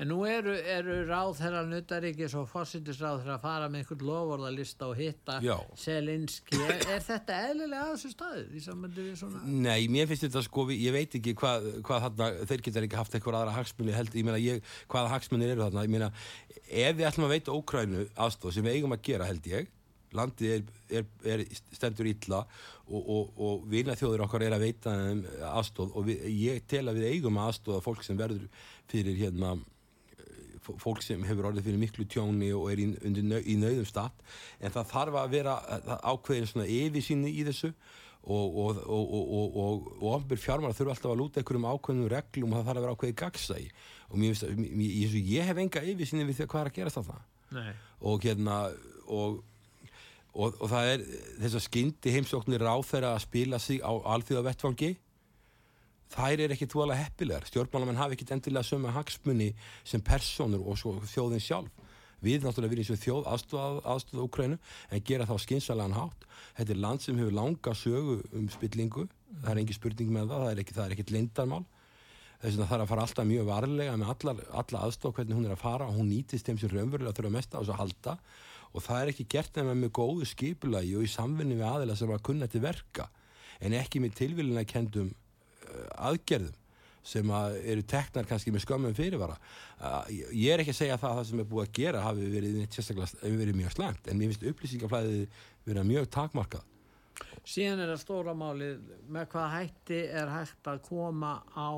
En nú eru, eru ráð þeirra nutaríkis og fósindisráð þeirra að fara með einhvern lofórðalista og hitta. Selinski. Er, er þetta eðlilega að þessu svona... Nei, mér finnst þetta sko, ég veit ekki hvað, hvað þarna, þeir geta ekki haft eitthvað aðra hagsmunni held, ég meina ég, hvaða hagsmunni eru þarna, ég meina ef við ætlum að veita Ókrænu aðstof sem við eigum að gera held ég, landið er, er, er stendur illa og, og, og vina þjóður okkar er að veita aðstof og við, ég tel að við eigum að aðstofa fólk sem verður fyrir hérna fólk sem hefur orðið fyrir miklu tjóni og er í, undir, nau- í nauðum statt en það þarf að vera það ákveðin svona yfirsýni í þessu og, og, og, og, og, og, og ofnbyr fjármála þurfa alltaf að lúta einhverjum ákveðnum reglum og það þarf að vera ákveðið gagsægi og mér mér- ég, hef enga yfirsýni við því hvað er að þarna. Nei. og hérna og, og, og það er þess að skyndi heimsóknir ráð þeirra að spila sig á alþjóða vettfangi þær er ekki tvolega heppilegar. Stjórnmálamenn hafa ekkit endilega sömu hagsmunni sem personur og svo þjóðin sjálf. Við náttúrulega viljum sem þjóð aðstofa aðstofa Úkrænu en gera þá skynsalagan hátt. Þetta er land sem hefur langa sögu um spillingu. Það er engin spurning með það það er, ekki, það er ekkit lindarmál þess vegna þarf að fara alltaf mjög varlega með allar, alla aðstof hvernig hún er að fara hún nýtist þeim sem raunverulega þurfa mest á þessu að halda. Og það er ekki gert nema með góðu skipulagi og í samvinni við aðila sem að kunna til verka en ekki með tilvílina kendum aðgerðum sem að eru teknar kannski með skömmum fyrirvara ég er ekki að segja það að það sem er búið að gera hafi verið, verið mjög slæmt en mér finnst upplýsingaflæðið vera mjög takmarkað Síðan er það stóra málið með hvað hætti er hægt að koma á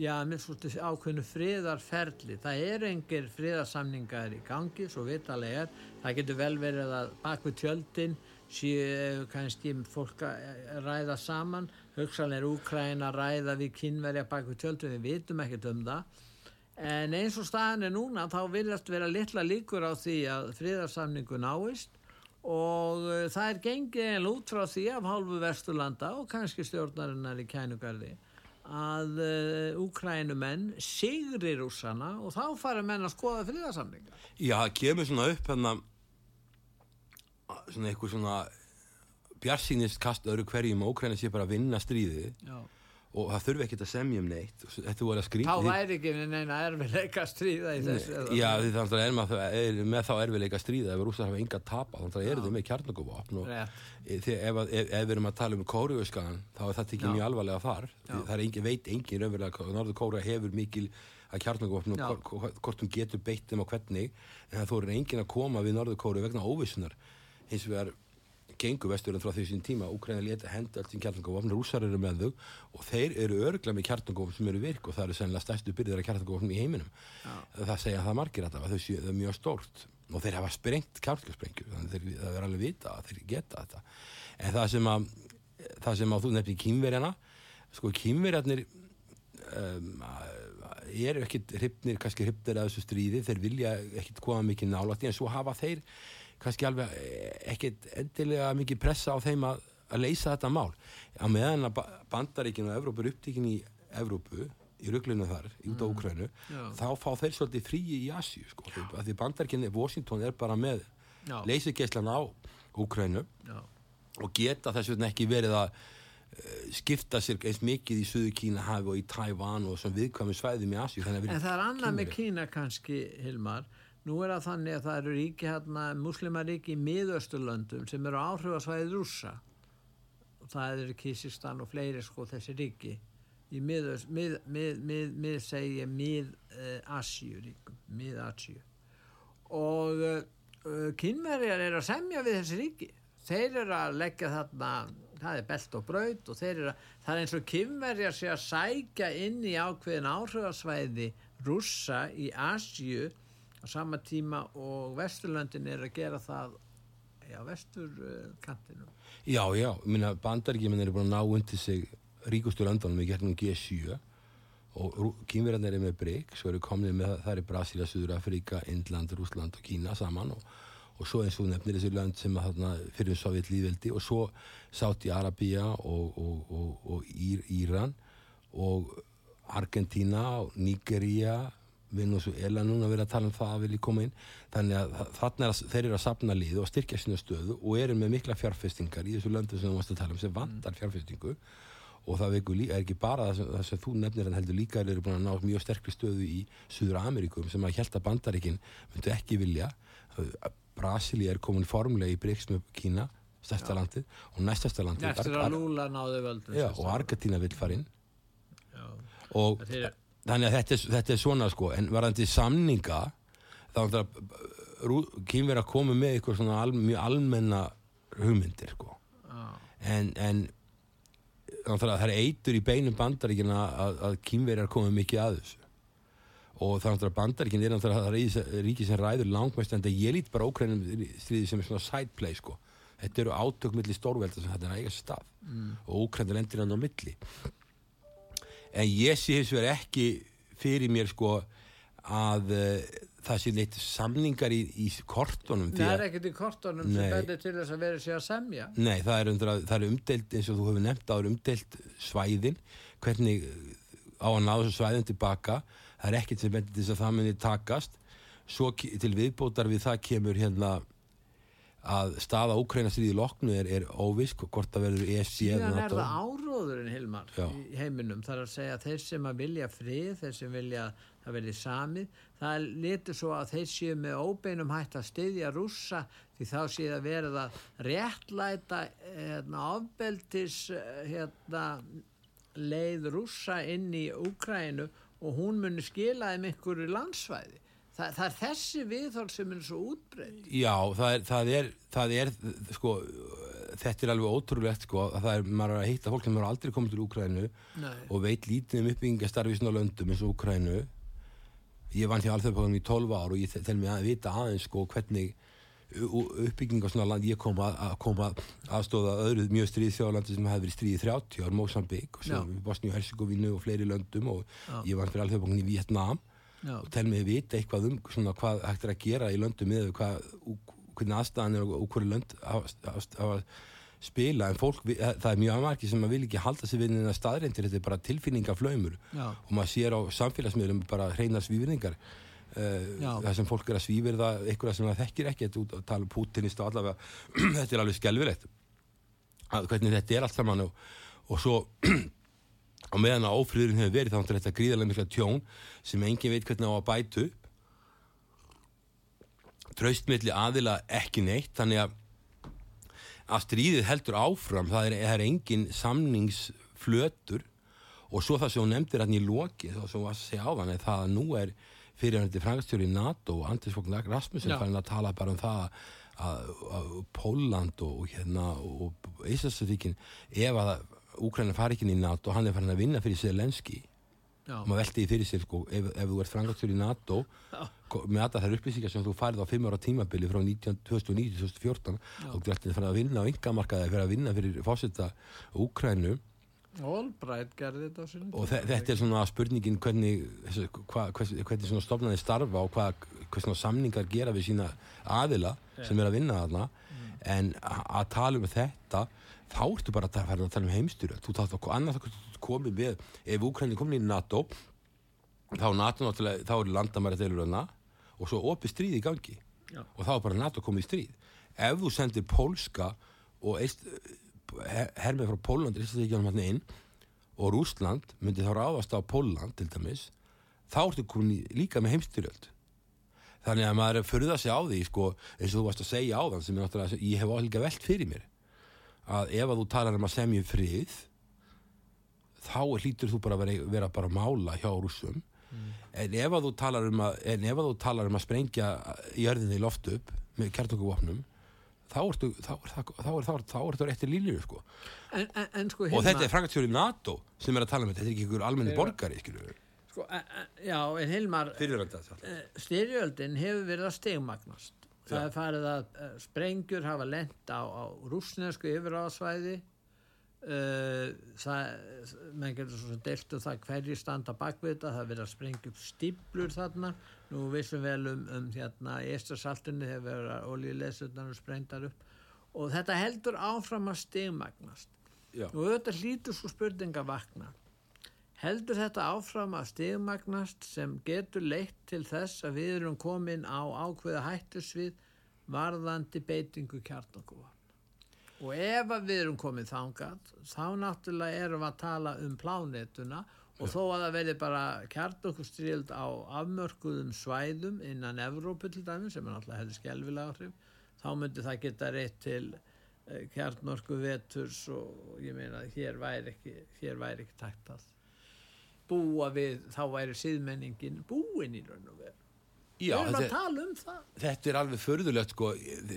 já, svolítið ákveðnu friðarferli. Það eru engir friðarsamningar í gangi, svo vitalega er. Það getur vel verið að bak við tjöldin séu kannski fólk að ræða saman. Hugsanlega er Úkræna að ræða við kynverja bak við tjöldin, við vitum ekkert um það. En eins og staðan er núna þá viljast vera litla líkur á því að friðarsamningu náist og uh, það er gengið eiginlega út frá því af hálfu Vesturlanda og kannski stjórnarinnar í kænugarði að uh, Úkrænumenn sigri rússana og þá fara menn að skoða friðarsamninga. Já, það kemur svona upp hérna svona eitthvað svona bjarsýnist kast öðru hverjum og ókræna sé bara að vinna stríðið Já. og það þurfi ekkert að semja um neitt og þetta voru að Þá skrýta væri ekki neina erfiðleika að stríða í þessu. eða- Já, því þannig að er maður er með þá erfiðleika að stríða ef rússar hafa enga að tapa þannig að eru þau með kjarnakofvapn og e- þegar- ef, ef, ef við erum að tala um kóruðuskagan þá er þetta ekki Já. mjög alvarlega þar Já. það er engin, veit engin raunverulega hvað Norður Kóra hefur mikil að kjarnakofvapn og hvort- hún getur beitt þeim og hvernig en það þóður engin að koma við Norður Kóru vegna óvissunar hins vegar gengur vesturinn frá því sín tíma. Úkræna leta henda allt í kjarnangofn rússar eru með þau og þeir eru örgla með kjarnangofn sem eru virk og það eru sennilega stærstu byrðir af kjarnangofn í heiminum. Það segja það margir að þau séu það er mjög stórt og þeir hafa sprengt kjarnangofnsprengjur þannig að það er alveg vita að þeir geta þetta. En það sem að það sem að þú nefnir kýmverjana sko kýmverjarnir um, eru ekkit hrifnir, kannski hrifnir að þessu stríði. Þeir vilja ekkit koma mikið nálægt en svo hafa þeir kannski alveg eh, ekkit endilega mikið pressa á þeim að, að leysa þetta mál á meðan að Ba- Bandaríkin og Evrópu er upptíkin í Evrópu í rugglinu þar, út á Úkrænu Já. þá fá þeir svolítið fríi í Asíu sko, því, að því Bandaríkin, Washington er bara með Já. leysigeislan á Úkrænu Já. og geta þess vegna ekki verið að uh, skipta sér eins mikið í Suðu Kína hafi og í Tævan og svona viðkvæmi svæðum í Asíu En það er annað með Kína kannski, Hilmar. Nú er það þannig að það eru ríki hérna, muslimaríki í miðausturlöndum sem eru áhrifasvæðið rússa. Og það eru Kísistan og fleiri sko þessi ríki. Í miðaust, mið, mið, mið, mið segi ég mið-Asíu ríkum, mið-Asíu. Og uh, kynverjar eru að semja við þessi ríki. Þeir eru að leggja þarna, það er belt og braut og þeir eru að, það er eins og kynverjar sé að sækja inn í ákveðin áhrifasvæði rússa í Asíu á sama tíma og Vesturlöndin er að gera það á vesturkantinum. Já, já, minna bandaríkjumenn eru búin að ná undir sig ríkustu löndunum í gerðnum G7 og kýmverðarnir er með breyk, svo eru komnið með það er Brasilia, Suður Afrika, Indland, Rúsland og Kína saman og, og svo eins og nefnir þessu lönd sem að þarna fyrir Sovjet líðveldi og svo Sáti Arabia og, og, og Ír, Íran og Argentina og Nigeria Venezuela núna verið að tala um það að vilja koma inn. Þannig að þarna er að, þeir eru að sapna lið og styrkja sína stöðu og eru með mikla fjárfestingar í þessu löndu sem þú mást að tala um sem vandar fjárfestingu. Og það líka, er ekki bara það sem, það sem þú nefnir en heldur líka eru búin að ná mjög sterkri stöðu í Suður Ameríkum sem að að bandaríkinn myndu ekki vilja. Brasili er komin formlega í breyks með Kína stærsta landið og næstasta landið. Ar og Argentina vil fara inn. Og þannig að þetta er, þetta er svona sko en varðandi samninga þá er kýmverið að koma með eitthvað svona al, mjög almenna hugmyndir sko. Ah. en, en það er eitur í beinum bandaríkina að, að kýmverið er að koma mikið að þessu. Og þannig að bandaríkin er náttúrulega ríki sem ræður langmest en ég lít bara ókrænum stríði sem er svona sideplay sko. Þetta eru átökmiðli stórvelda sem þetta er ægast stað. Mm. og ókrænir lendir hann á milli en ég sé hins vegar ekki fyrir mér sko að uh, það sé neitt samningar í, í kortunum Það er ekkert í kortunum nei, sem bendir til þess að vera sér að semja. Nei, það er, undra, það er umdelt eins og þú hefur nefnt á umdelt svæðin. Hvernig á að ná þessu svæðin tilbaka. Það er ekkert sem bendir til þess að það muni takast. Svo til viðbótar við það kemur hérna að staða Úkrænastríði loknu er, er óvisk hvort að verður ESC síðan er það áróðurinn Hilmar Já. í heiminum. Þar að segja að þeir sem að vilja frið þeir sem vilja að verði samið það litur svo að þeir séu með óbeinum hægt að styðja rússa því þá séu að verða réttlæta hérna, ofbeldis hérna, leið rússa inn í Úkrænu og hún muni skilaði með einhverju landsvæði Þa, það er þessi viðhald sem er svo útbreynd. Já, það er, það er, það er, sko, þetta er alveg ótrúlegt, sko, að það er, maður er að heita fólk sem eru aldrei komið til Úkrænu og veit lítið um uppbyggingastarfi í svona löndum eins og Úkrænu. Ég vann því alþjóðpáðum í 12 ár og ég tel mér að vita aðeins, sko, hvernig uppbygging á svona land, ég kom að, að koma aðstóða öðru mjög stríð þjóðlandi sem hefði verið stríðið 30 ár, Mosambík og svo Bosníu, Herzegovinu og fleiri löndum og Já. ég vann fyrir alþjóðpáðum í Vietnám Já. og tel mig vita eitthvað um svona, hvað hægt er að gera í löndum með hvernig aðstæðan er og hverju lönd hafa spila en fólk, það er mjög aðmarki sem maður vil ekki halda sig við en það staðreindir þetta er bara tilfinningaflaumur. Og maður sér á samfélagsmiðlum bara hreina svífirningar uh, það sem fólk er að svífirða eitthvað sem það þekkir ekki. Að tala um Putinist og allavega þetta er alveg skelvilegt hvernig þetta er allt saman og, og svo og meðan að ófríðurinn hefur verið þá er þetta gríðarlega mikla tjón sem engin veit hvernig á að bætu traustmiðli aðila ekki neitt þannig að að stríðið heldur áfram. Það er, er engin samningsflötur. Og svo það sem hún nefndir hann í loki þá sem hún var að segja á þann er það að nú er fyrirhandi frangastjóri í NATO og Andris Fokk Rasmussen fann að tala bara um það að, að Póland og hérna og Íslandsfíkin ef að Úkræna fari ekki inn í NATO hann er farin að vinna fyrir Selenski og maður veldi því fyrir sér sko ef, ef þú ert frangastur í NATO Já. með alla þær upplýsingar sem þú farið á 5 ára tímabili frá 2009-2014 og þú ert farin að vinna á yngamarkaði fyrir að vinna fyrir fósita Úkrænu Allbright gerði þetta og þetta er svona spurningin hvernig hva, hvernig svona stofnaði starfa og hvað svona samningar gera við sína aðila yeah. sem er að vinna þarna mm. en að tala um þetta þá ertu bara að fara að tala um heimstyrjöld. Þú þátt að annars komið við ef Úkræni komin í NATO þá NATO þá eru landamæri þeirra hana og svo opið stríð í gangi. Já. og þá er bara NATO komið í stríð. Ef þú sendir pólska og eist, her, hermið frá Íslandsvíkjanum hann inn og Rúsland myndi þá ráðast á Póland til dæmis þá ertu komin í, líka með heimstyrjöld. Þannig að maður er að furða sig á því sko, eins og þú varst að segja á þann sem ég, ég hef álíka velt fyrir mér að ef að þú talar um að semja um frið þá hlýtur þú bara að vera, vera bara að mála hjá rússum. En ef að þú talar um að, en ef að, þú talar um að sprengja jörðinni í loft upp með kjartokuvopnum þá ertu er er réttir lílju sko. En, en, en sko og þetta er frangatjóri NATO sem er að tala um þetta. Þetta er ekki ykkur almenni borgari skilur sko, Já, en Hilmar eh, styrjöldin hefur verið að stegmagnast það er farið að uh, sprengjur hafa lent á, á rúsnesku yfiráðsvæði uh, það menn getur svo sem deilt um það hverji standa bakvið þetta, það er verið að sprengja upp stíplur þarna, nú vissum vel um, um hérna í Estersaltunni hefur verið að olíulesunar sprengdar upp. Og þetta heldur áfram að stegmagnast Já. og auðvitað hlýtur svo spurninga vakna heldur þetta áfram að stigmagnast sem getur leitt til þess að við erum komin á ákveða hættusvið varðandi beitingu kjarnokuvapn og ef að við erum komin þangað þá náttúrulega erum við að tala um plánetuna og þó að það verði bara kjarnokustrild á afmörkuðum svæðum innan Evrópu til dæmis sem er náttúrulega hefði skelvilega áhrif þá myndi það geta reitt til eh, kjarnorku veturs og ég meina hér væri ekki, ekki takt að búa við, þá væri síðmenningin búin í raun og veru. Já, Við erum að tala um það. þetta er alveg förðulegt sko,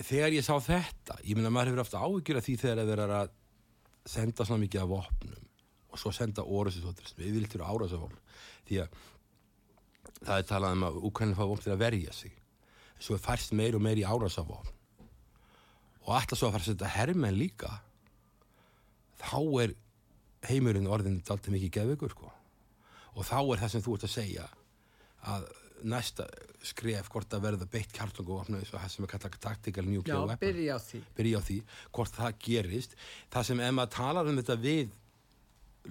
þegar ég sá þetta ég meina maður hefur haft áhyggjur af því þegar það verður að senda svona mikið af vopnum og svo senda orðsins við viltum árásavopn því að það er talað um að Ukraina fá vopn til að verja sig. Svo er færst meir og meir í árásavopn og alltaf svo að fara að setja hermenn líka þá er heimurinn orðin alltaf mikið geðveikur sko og þá er það sem þú ert að segja að næsta skref hvort að verða beitt kjartunguvopnu eins og það sem er kallað tactical Já, nuclear weapon. byrja á byrja á því, hvort það gerist. Það sem ef maður talar um þetta við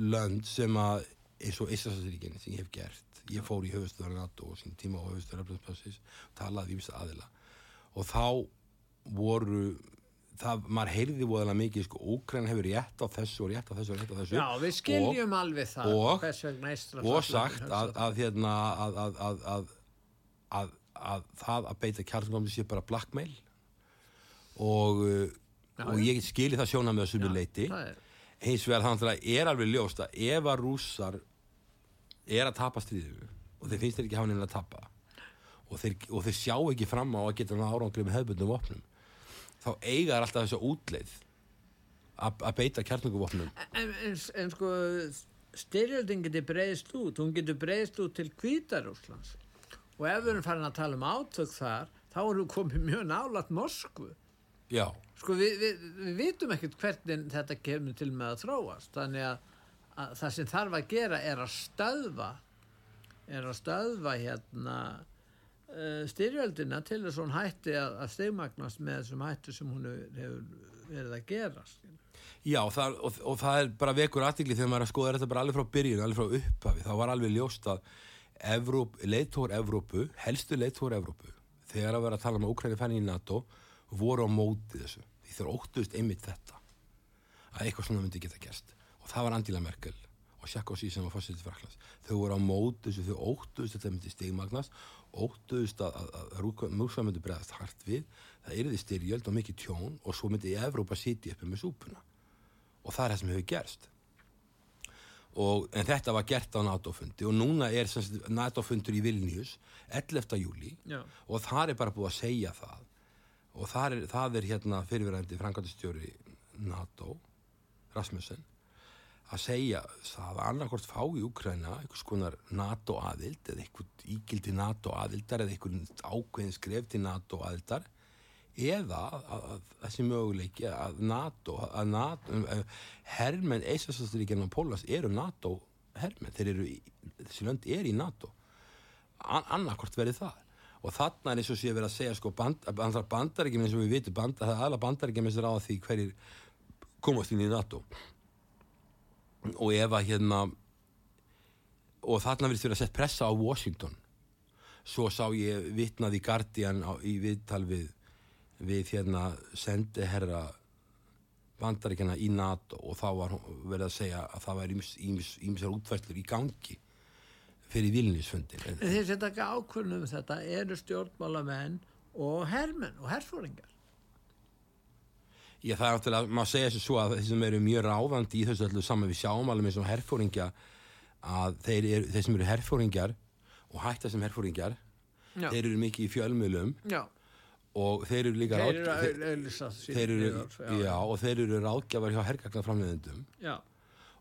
lönd sem að eins og Íslandsríkin sem ég hef gert ég fór í höfustöðar NATO og sín tíma á höfustöðar talaði við aðila. Og þá voru það, maður heyrði voðalega mikið sko, Úkræn hefur rétt á þessu og rétt á þessu og rétt á þessu. Já, við skiljum alveg það. og- og sagt að, að, hérna, að, að, að, að, að, að það að beita kjartungumni sé bara blackmail. Og, uh, Já, og ég skili það sjóna með þessu leiti Það hins vegar þannig að er alveg ljóst að ef að rússar er að tapa stríðu og þeir finnst þeir ekki hafa neina að tapa og þeir, og þeir sjá ekki fram á að geta árangri með hefðbundum vopnum þá eiga þær alltaf þessu útleið að beita kjartunguvopnum en, en, en sko, styrjöldin getur breyðst út. Hún getur breyðst út til Kvítarúslands. Og ef við erum farin að tala um átök þar, þá erum við komið mjög nálat Moskvu. já, Sko við, við, við vitum ekkert hvernig þetta kemur til með að þróast þannig að, að það sem þarf að gera er að stöðva er að stöðva hérna styrjöldina til þess að hún hætti að, að stegmagnast með þessum hættu sem hún hefur, verið að gera. Já, það, og, og það er bara vekur aðtikli þegar maður er að skoða þetta bara alveg frá byrjun, alveg frá upphafi. Það var alveg ljóst að Evróp, leiðtór Evrópu, helstu leiðtór Evrópu, þegar að vera að tala um að Úkræni fenni í NATO, voru á móti þessu. Því þeir óttuðust einmitt þetta, að eitthvað svona myndi geta gerst. Og það var Angela Merkel og Sarkozy sem var fórsetið Óttuðust að að, að, Rúsland myndi bregðast hart við, það yrði styrjöld og mikið tjón og svo myndi Evrópa sitja uppi með súpuna. Og það er það sem hefur gerst. Og, en þetta var gert á NATO-fundi og núna er NATO-fundur í Vilnius 11. júli Já. og það er bara búið að segja það. Og það er, það er hérna fyrirverandi framkvæmdastjóri NATO Rasmussen að segja það að annarkort fá í Úkræna einhvers konar NATO aðild eða einhvern ígildi NATO aðildar eða einhvern ákveðin skref til NATO aðildar eða að, að, að þessi möguleiki að NATO, að NATO uh, hermenn Eisastastíríkjan og Pólas eru NATO hermenn, þeir eru þessi lönd er í NATO. An annarkort verið það. Og þarna er eins og sé verið að segja sko band, bandar, bandaríkjum eins og við vitum bandar, það er alveg bandaríkjum eins og ráða því hverjir komast inn í NATO. og ef að hérna og þarna verið því að setja pressa á Washington svo sá ég vitnað í Guardian á, í viðtal við við hérna sendi herra bandaríkjana í NATO og þá var verið að segja að það væri ímsar útfæslur í gangi fyrir vilnisfundin. Þeir setja ekki ákvörnum þetta eru stjórnmálamenn og hermenn og herfóringar. Já, það er náttúrulega, maður segja þessu svo að þeir sem eru mjög ráðandi í þessu öllu saman við sjáum alveg með svona herfóringja að þeir, eru, þeir sem eru herfóringjar og hætta sem herfóringjar Já. þeir eru mikið í fjölmjölum Já, og þeir eru líka þeir eru ráð- að þeir, auðlýsa sín þeir eru, liðar, já, og þeir eru ráðgjafar hjá hergagnaframleðendum já,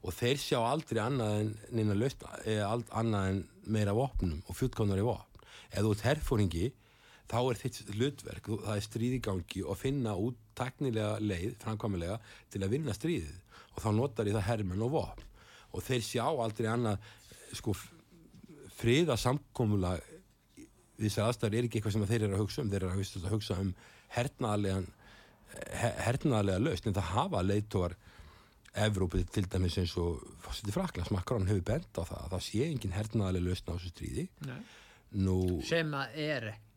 og þeir sjá aldrei annað en neina löst, eða ald, annað en meira vopnum og fjútkánar í vopn. Ef þú ert herfóringi þá er þitt hlutverk, þú- það er stríðigangi og finna út teknilega leið framkvæmulega til að vinna stríðið. Og þá notar ég það hermenn og vopn. Og þeir sjá aldrei annað sko friða samkomula við þessar aðstæður er ekki eitthvað sem þeir eru að hugsa um. Þeir eru að hugsa, að hugsa um hernaðarlegan her, hernaðarlega lausn. En það hafa leiðtóar Evrópu til dæmis eins og fórsetið Fraklands Macron hefur bent á það að það sé engin hernaðarlega lausn á þessu stríði. Nei. nú, sem að er ekki.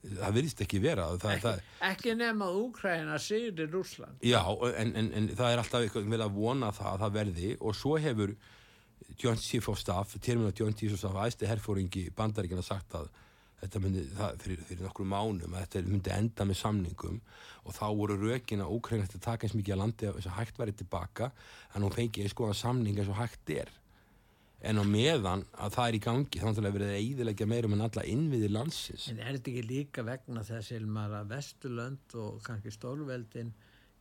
Það virðist ekki vera það, Ekki, það, ekki nema að Úkraina sigri Rússland. já, en, en, en það er alltaf eitthvað vel að vona það að það verði. Og svo hefur John Staff, terminal John Staff æsti herfóringi bandaríkina sagt að þetta myndi, það, fyrir, fyrir nokkru mánum að þetta myndi enda með samningum. Og þá voru rökin að Úkraina þetta taka eins mikið að landi eins og hægt væri tilbaka en hún fengi eins góðan samning eins og hægt er en á meðan að það er í gangi þá er verið að eiðilegja meirum en alla innviði landsins En er þetta ekki líka vegna þess að Vesturlönd og kannski Stórveldin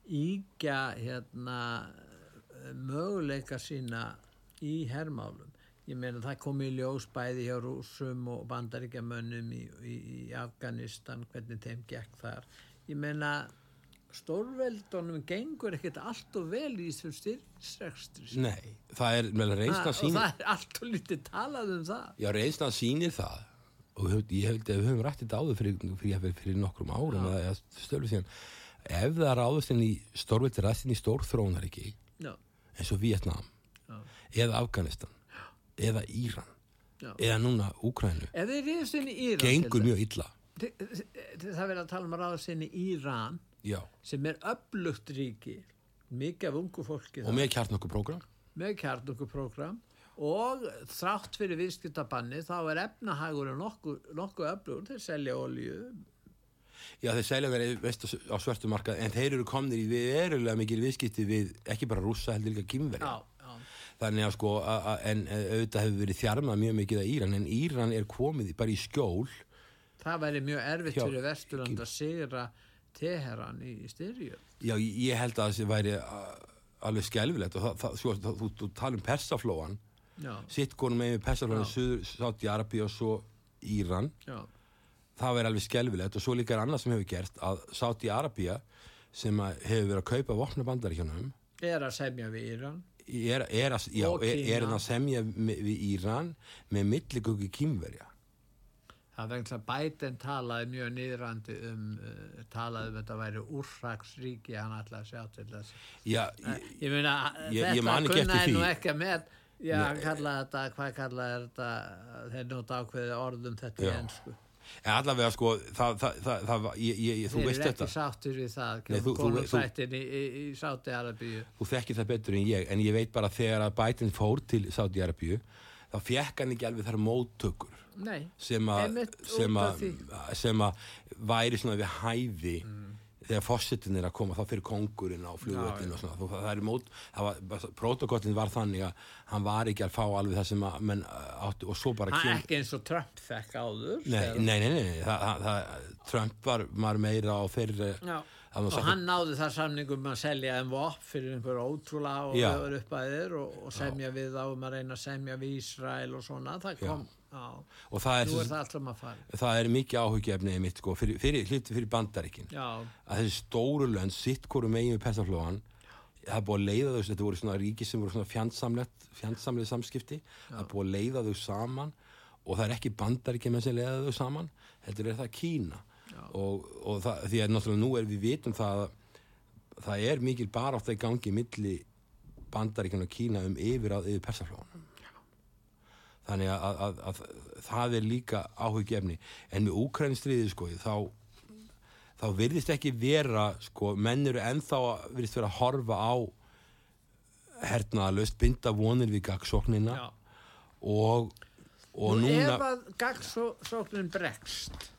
ígja hérna möguleika sína í hermálum. Ég meina það kom í ljós bæði hjá rúsum og bandaríkjamönnum í, í, í Afganistan, hvernig þeim gekk þar. Ég meina stórveldunum gengur ekkert allt og vel í þessum styrksrekstri. Nei, það er með reynsla og sín það er allt og lítið talað um það. Já, reynslan sýnir það. Og ég held að við höfum rætt þetta áður fyrir, fyrir, fyrir, nokkrum árum stölu síðan. Ef það ráðast inn í stórveldi ræstin í stórþróunaríki Já, eins og Vietnam já, eða Afganistan eða Íran já. eða núna Úkrænu inn gengur mjög illa. Það verður að tala um ráðast inn í Íran Já, sem er öflugt ríki mikið af ungu fólki og með prógram með kjarnungu og þrátt fyrir viðskiptabanni þá er efnahagurinn nokkuð nokku öflugur, þeir selja olju Já, þeir selja verið veist, á svörtu markað en þeir eru komnir í verulega mikil viðskipti við ekki bara rússa heldur líka já, þannig að sko en e, auðvitað hefur verið þjarmað mjög mikið að Íran en Íran er komið bara í skjól. Það væri mjög erfitt fyrir Vesturland að sigra Teheran í styrju Já, ég held að það væri a, alveg skelfilegt og það, það, svo, það, þú, þú tala um persaflóan. Sitt konum með persaflóan Sátti Arabi og svo Íran. Já, það væri alveg skelfilegt og svo líka er annað sem hefur gert að Sátti Arabia sem hefur verið að kaupa vopna bandaríkjunum er að semja við Íran. er, er, að, já, er, er að semja við Íran með milligöggi kýmverja Það er vegna að Biden talaði mjög niðrandi um, uh, talaði um að þetta væri úrraksríki, hann að sjá til þess. Já, ég, Ég meina, Ég- ég þetta kunnaði nú ekki með, já, hann kallaði þetta, hvað kallaði þetta, þeir nota ákveði orðum þetta í Já. ennsku. en allavega sko það, það, það, það ég, ég, þú Þeir veist eru þetta ekki sáttur við það, þú- konungsættin í, í, í Sáti Arabíu. þú þekkir það betur en ég en ég veit bara þegar að Biden fór til Sátti Arabíu þá fekk hann ekki alveg þar móttökur Nei, sem að væri svona við hæfi þegar fósittin er að koma þá fyrir kongurinn á flugvöldin Já, og svona. Það er mót, protokollin var þannig að hann var ekki að fá alveg það sem að menn uh, áttu og svo bara hann kem ekki eins og Trump fekk áður. nei, þegar- nei, nei, nei. Það, það, Trump var, var meira á þeirri Já, og hann náði það samningum að selja þeim vopn fyrir einhver ótrúlega og Já. og, og semja við þá um að reyna að semja við Ísrael og svona, það kom, já, og það er, það það er mikið áhugjefnið mitt sko, fyrir, fyrir, fyrir bandaríkin. Já, að þessi stóru lönd sitt hvoru megin við persaflóan það er búið að leiða þau, þetta voru svona ríki sem voru svona fjandsamlega samskipti. Það er búið að leiða þau saman og það er ekki bandaríkja með sem leiða þau saman heldur er það Kína. Og, og það, því að náttúrulega nú er við vitum það að það er mikil barátt í gangi milli bandaríkjan og Kína um yfir að yfir persaflóan þannig að, að, að, að það er líka áhugjefni en með Úkrænstriði sko þá þá virðist ekki vera sko, menn eru ennþá virðist vera að horfa á hernaðalust, binda vonir við gagsóknina og, og Nú, núna ef að gagsóknin bregst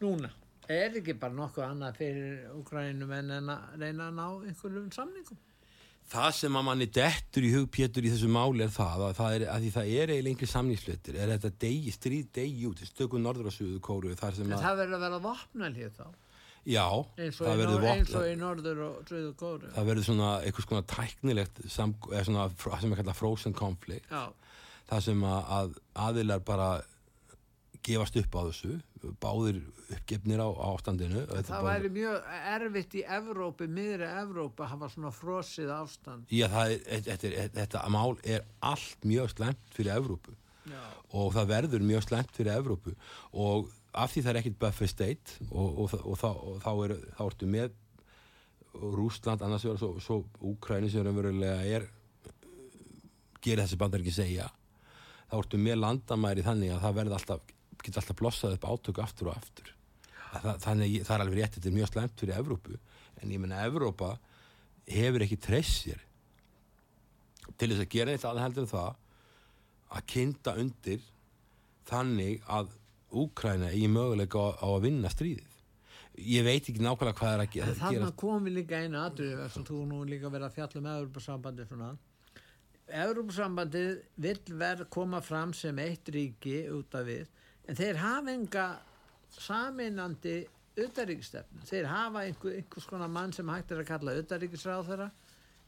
núna er ekki bara nokkuð annað fyrir Ukrænum en en að reyna að ná einhverjum samningum það sem að manni dettur í hug Pétur í þessu máli er það að, það er, að því það er eiginlega lengri samningslutir er þetta degi, stríð degi út? Stökum norður og suðu kóru það verður að vera vopnalíð þá? Já, það verður nor eins og í norður og söðu kóru. það verður svona eitthvað svona tæknilegt sem er kallað frozen conflict. Já, það sem að, að aðilar bara gefast upp á þessu. Báðir uppgefnir á, ástandinu. Það bara- væri mjög erfitt í Evrópi, miðri Evrópi að hafa svona frosið ástand. Já, það er, þetta, er, þetta mál er allt mjög slemt fyrir Evrópu. Já, og það verður mjög slemt fyrir Evrópu. Og af því það er ekkit buffer state og, og, og, þá, og þá, er, þá ertu með Rúsland annars vegar svo, svo Úkræni sem raunverulega er gerir þessi bandar ekki segja þá ertu með landamæri þannig að það verður alltaf getur alltaf blossað upp átök aftur og aftur það, þannig það er alveg rétt þetta er mjög slemt fyrir Evrópu en ég menna Evrópa hefur ekki treyst sér til þess að gera eitt aðeins heldur en það að kynda undir þannig að Úkræna eigi möguleika á, á að vinna stríðið. Ég veit ekki nákvæmlega hvað er að gera. þannig kom við líka einu aðrið sem þú nú líka verið að fjalla um Evrópusambandi svona Evrópusambandið vill verð koma fram sem eitt ríki út af við en þeir hafa enga saminandi utaríkistefnu þeir hafa einhver, einhvers konar mann sem hægt er að kalla utaríkisráð þeirra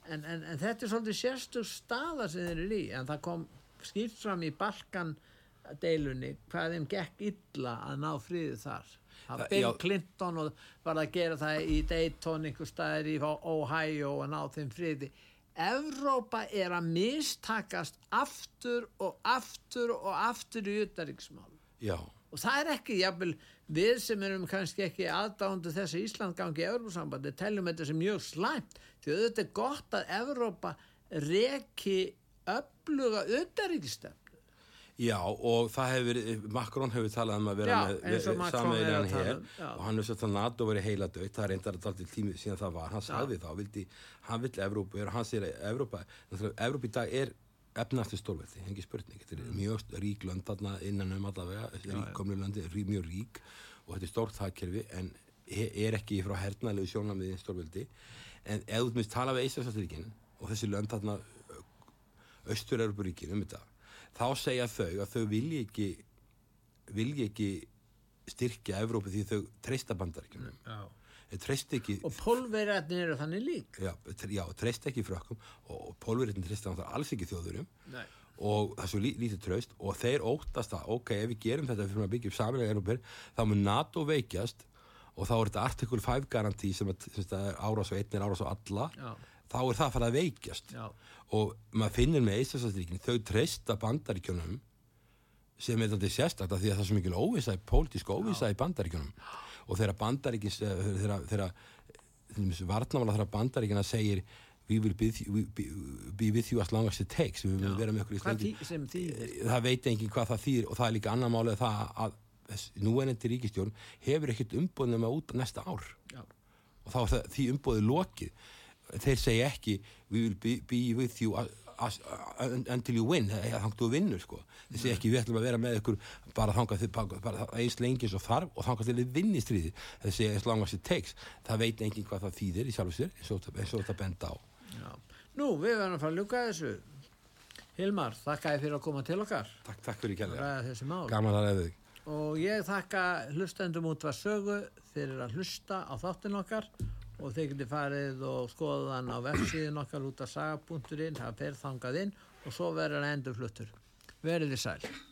en, en, en þetta er svolítið sérstug staða sem þeir eru í. En það kom skýrt fram í Balkan deilunni hvað þeim gekk illa að ná friði þar. Það Bill já. Clinton var að gera það í Dayton einhver staðir í Ohio og ná þeim friði. Evrópa er að mistakast aftur og aftur og aftur í utaríksmál Já, og það er ekki jafnvel við sem erum kannski ekki aðdándu þess að Ísland gangi í Evrópusambandi teljum þetta sem mjög slæmt því að þetta er gott að Evrópa reki öfluga utaríkistefn já og það hefur Macron hefur talað um að vera Já, með tala her um, já. og hann er svo að NATO verið heila dött, það er reyndar að til tími síðan það var, hann sagði þá, vildi, hann vill Evrópu, og hann segir að Evrópa, Evrópa í dag er efnastu stórveldi, engi spurning, þetta er Mm. mjög rík lönd þarna innan um allavega, rík komlu löndi, rí, mjög rík. Og þetta er stórt þakkerfi en er ekki frá hernalegu sjónamiði stórveldi, en ef þú minnst tala við Íslandsríkin og þessi lönd þarna austur-Európuríkin um þetta þá segja þau að þau vilji ekki vilji ekki styrkja Evrópu því þau treysta bandaríkjunum. Þau treyst ekki og pólverjarnir eru þannig lík já, já, treyst ekki frökkum og, og pólverðin treysta náttúrulega alls ekki þjóðurum Nei. og það er svo lí, lítið traust og þeir óttast að ok, ef við gerum þetta fyrir að byggja upp samanlega Európir þá mun NATO veikjast og þá er þetta artikul 5 garantí sem, að, sem þetta er árás og einn er árás og alla Já. þá er það að fara að veikjast Já. og maður finnir með Íslandsastríkin þau treysta bandaríkjunum sem er þetta sérstaklega því að það er svo mikil óvisa, pólitísk óvisa í bandaríkjunum og þegar bandaríkins þegar, þegar, þegar varnamála þegar bandaríkina segir be, be with you as long as it takes. Við viljum vera með okkur í því, sem þýðir? Það veit enginn hvað það þýr og það er líka annar málið það að núenandi ríkistjórn hefur ekkert umbúðnum að út næsta ár. Já. og þá er það, því umbúðið lokið. Þeir segja ekki be, be with you as, as, until you win þannig þú vinnur sko. Segja ekki við ætlum að vera með ykkur bara þangað þið- eins lengi eins og þarf og þangað til þið vinni stríði segja as long as it takes. Það veit enginn hvað það þýðir í sér eins og þetta- eins og þetta benda á. Já. nú, við verðum að fara að ljúka þessu. Hilmar, þakka þér fyrir að koma til okkar. Takk, takk fyrir að kærlega þessi Gaman að þig. Og ég þakka hlustendum út var sögu. Fyrir að hlusta á þáttin okkar og þeir geti farið og skoða hann á vefsíðin okkar út af saga.in það fer þangað inn og svo verður hann endur fluttur verið þið sæl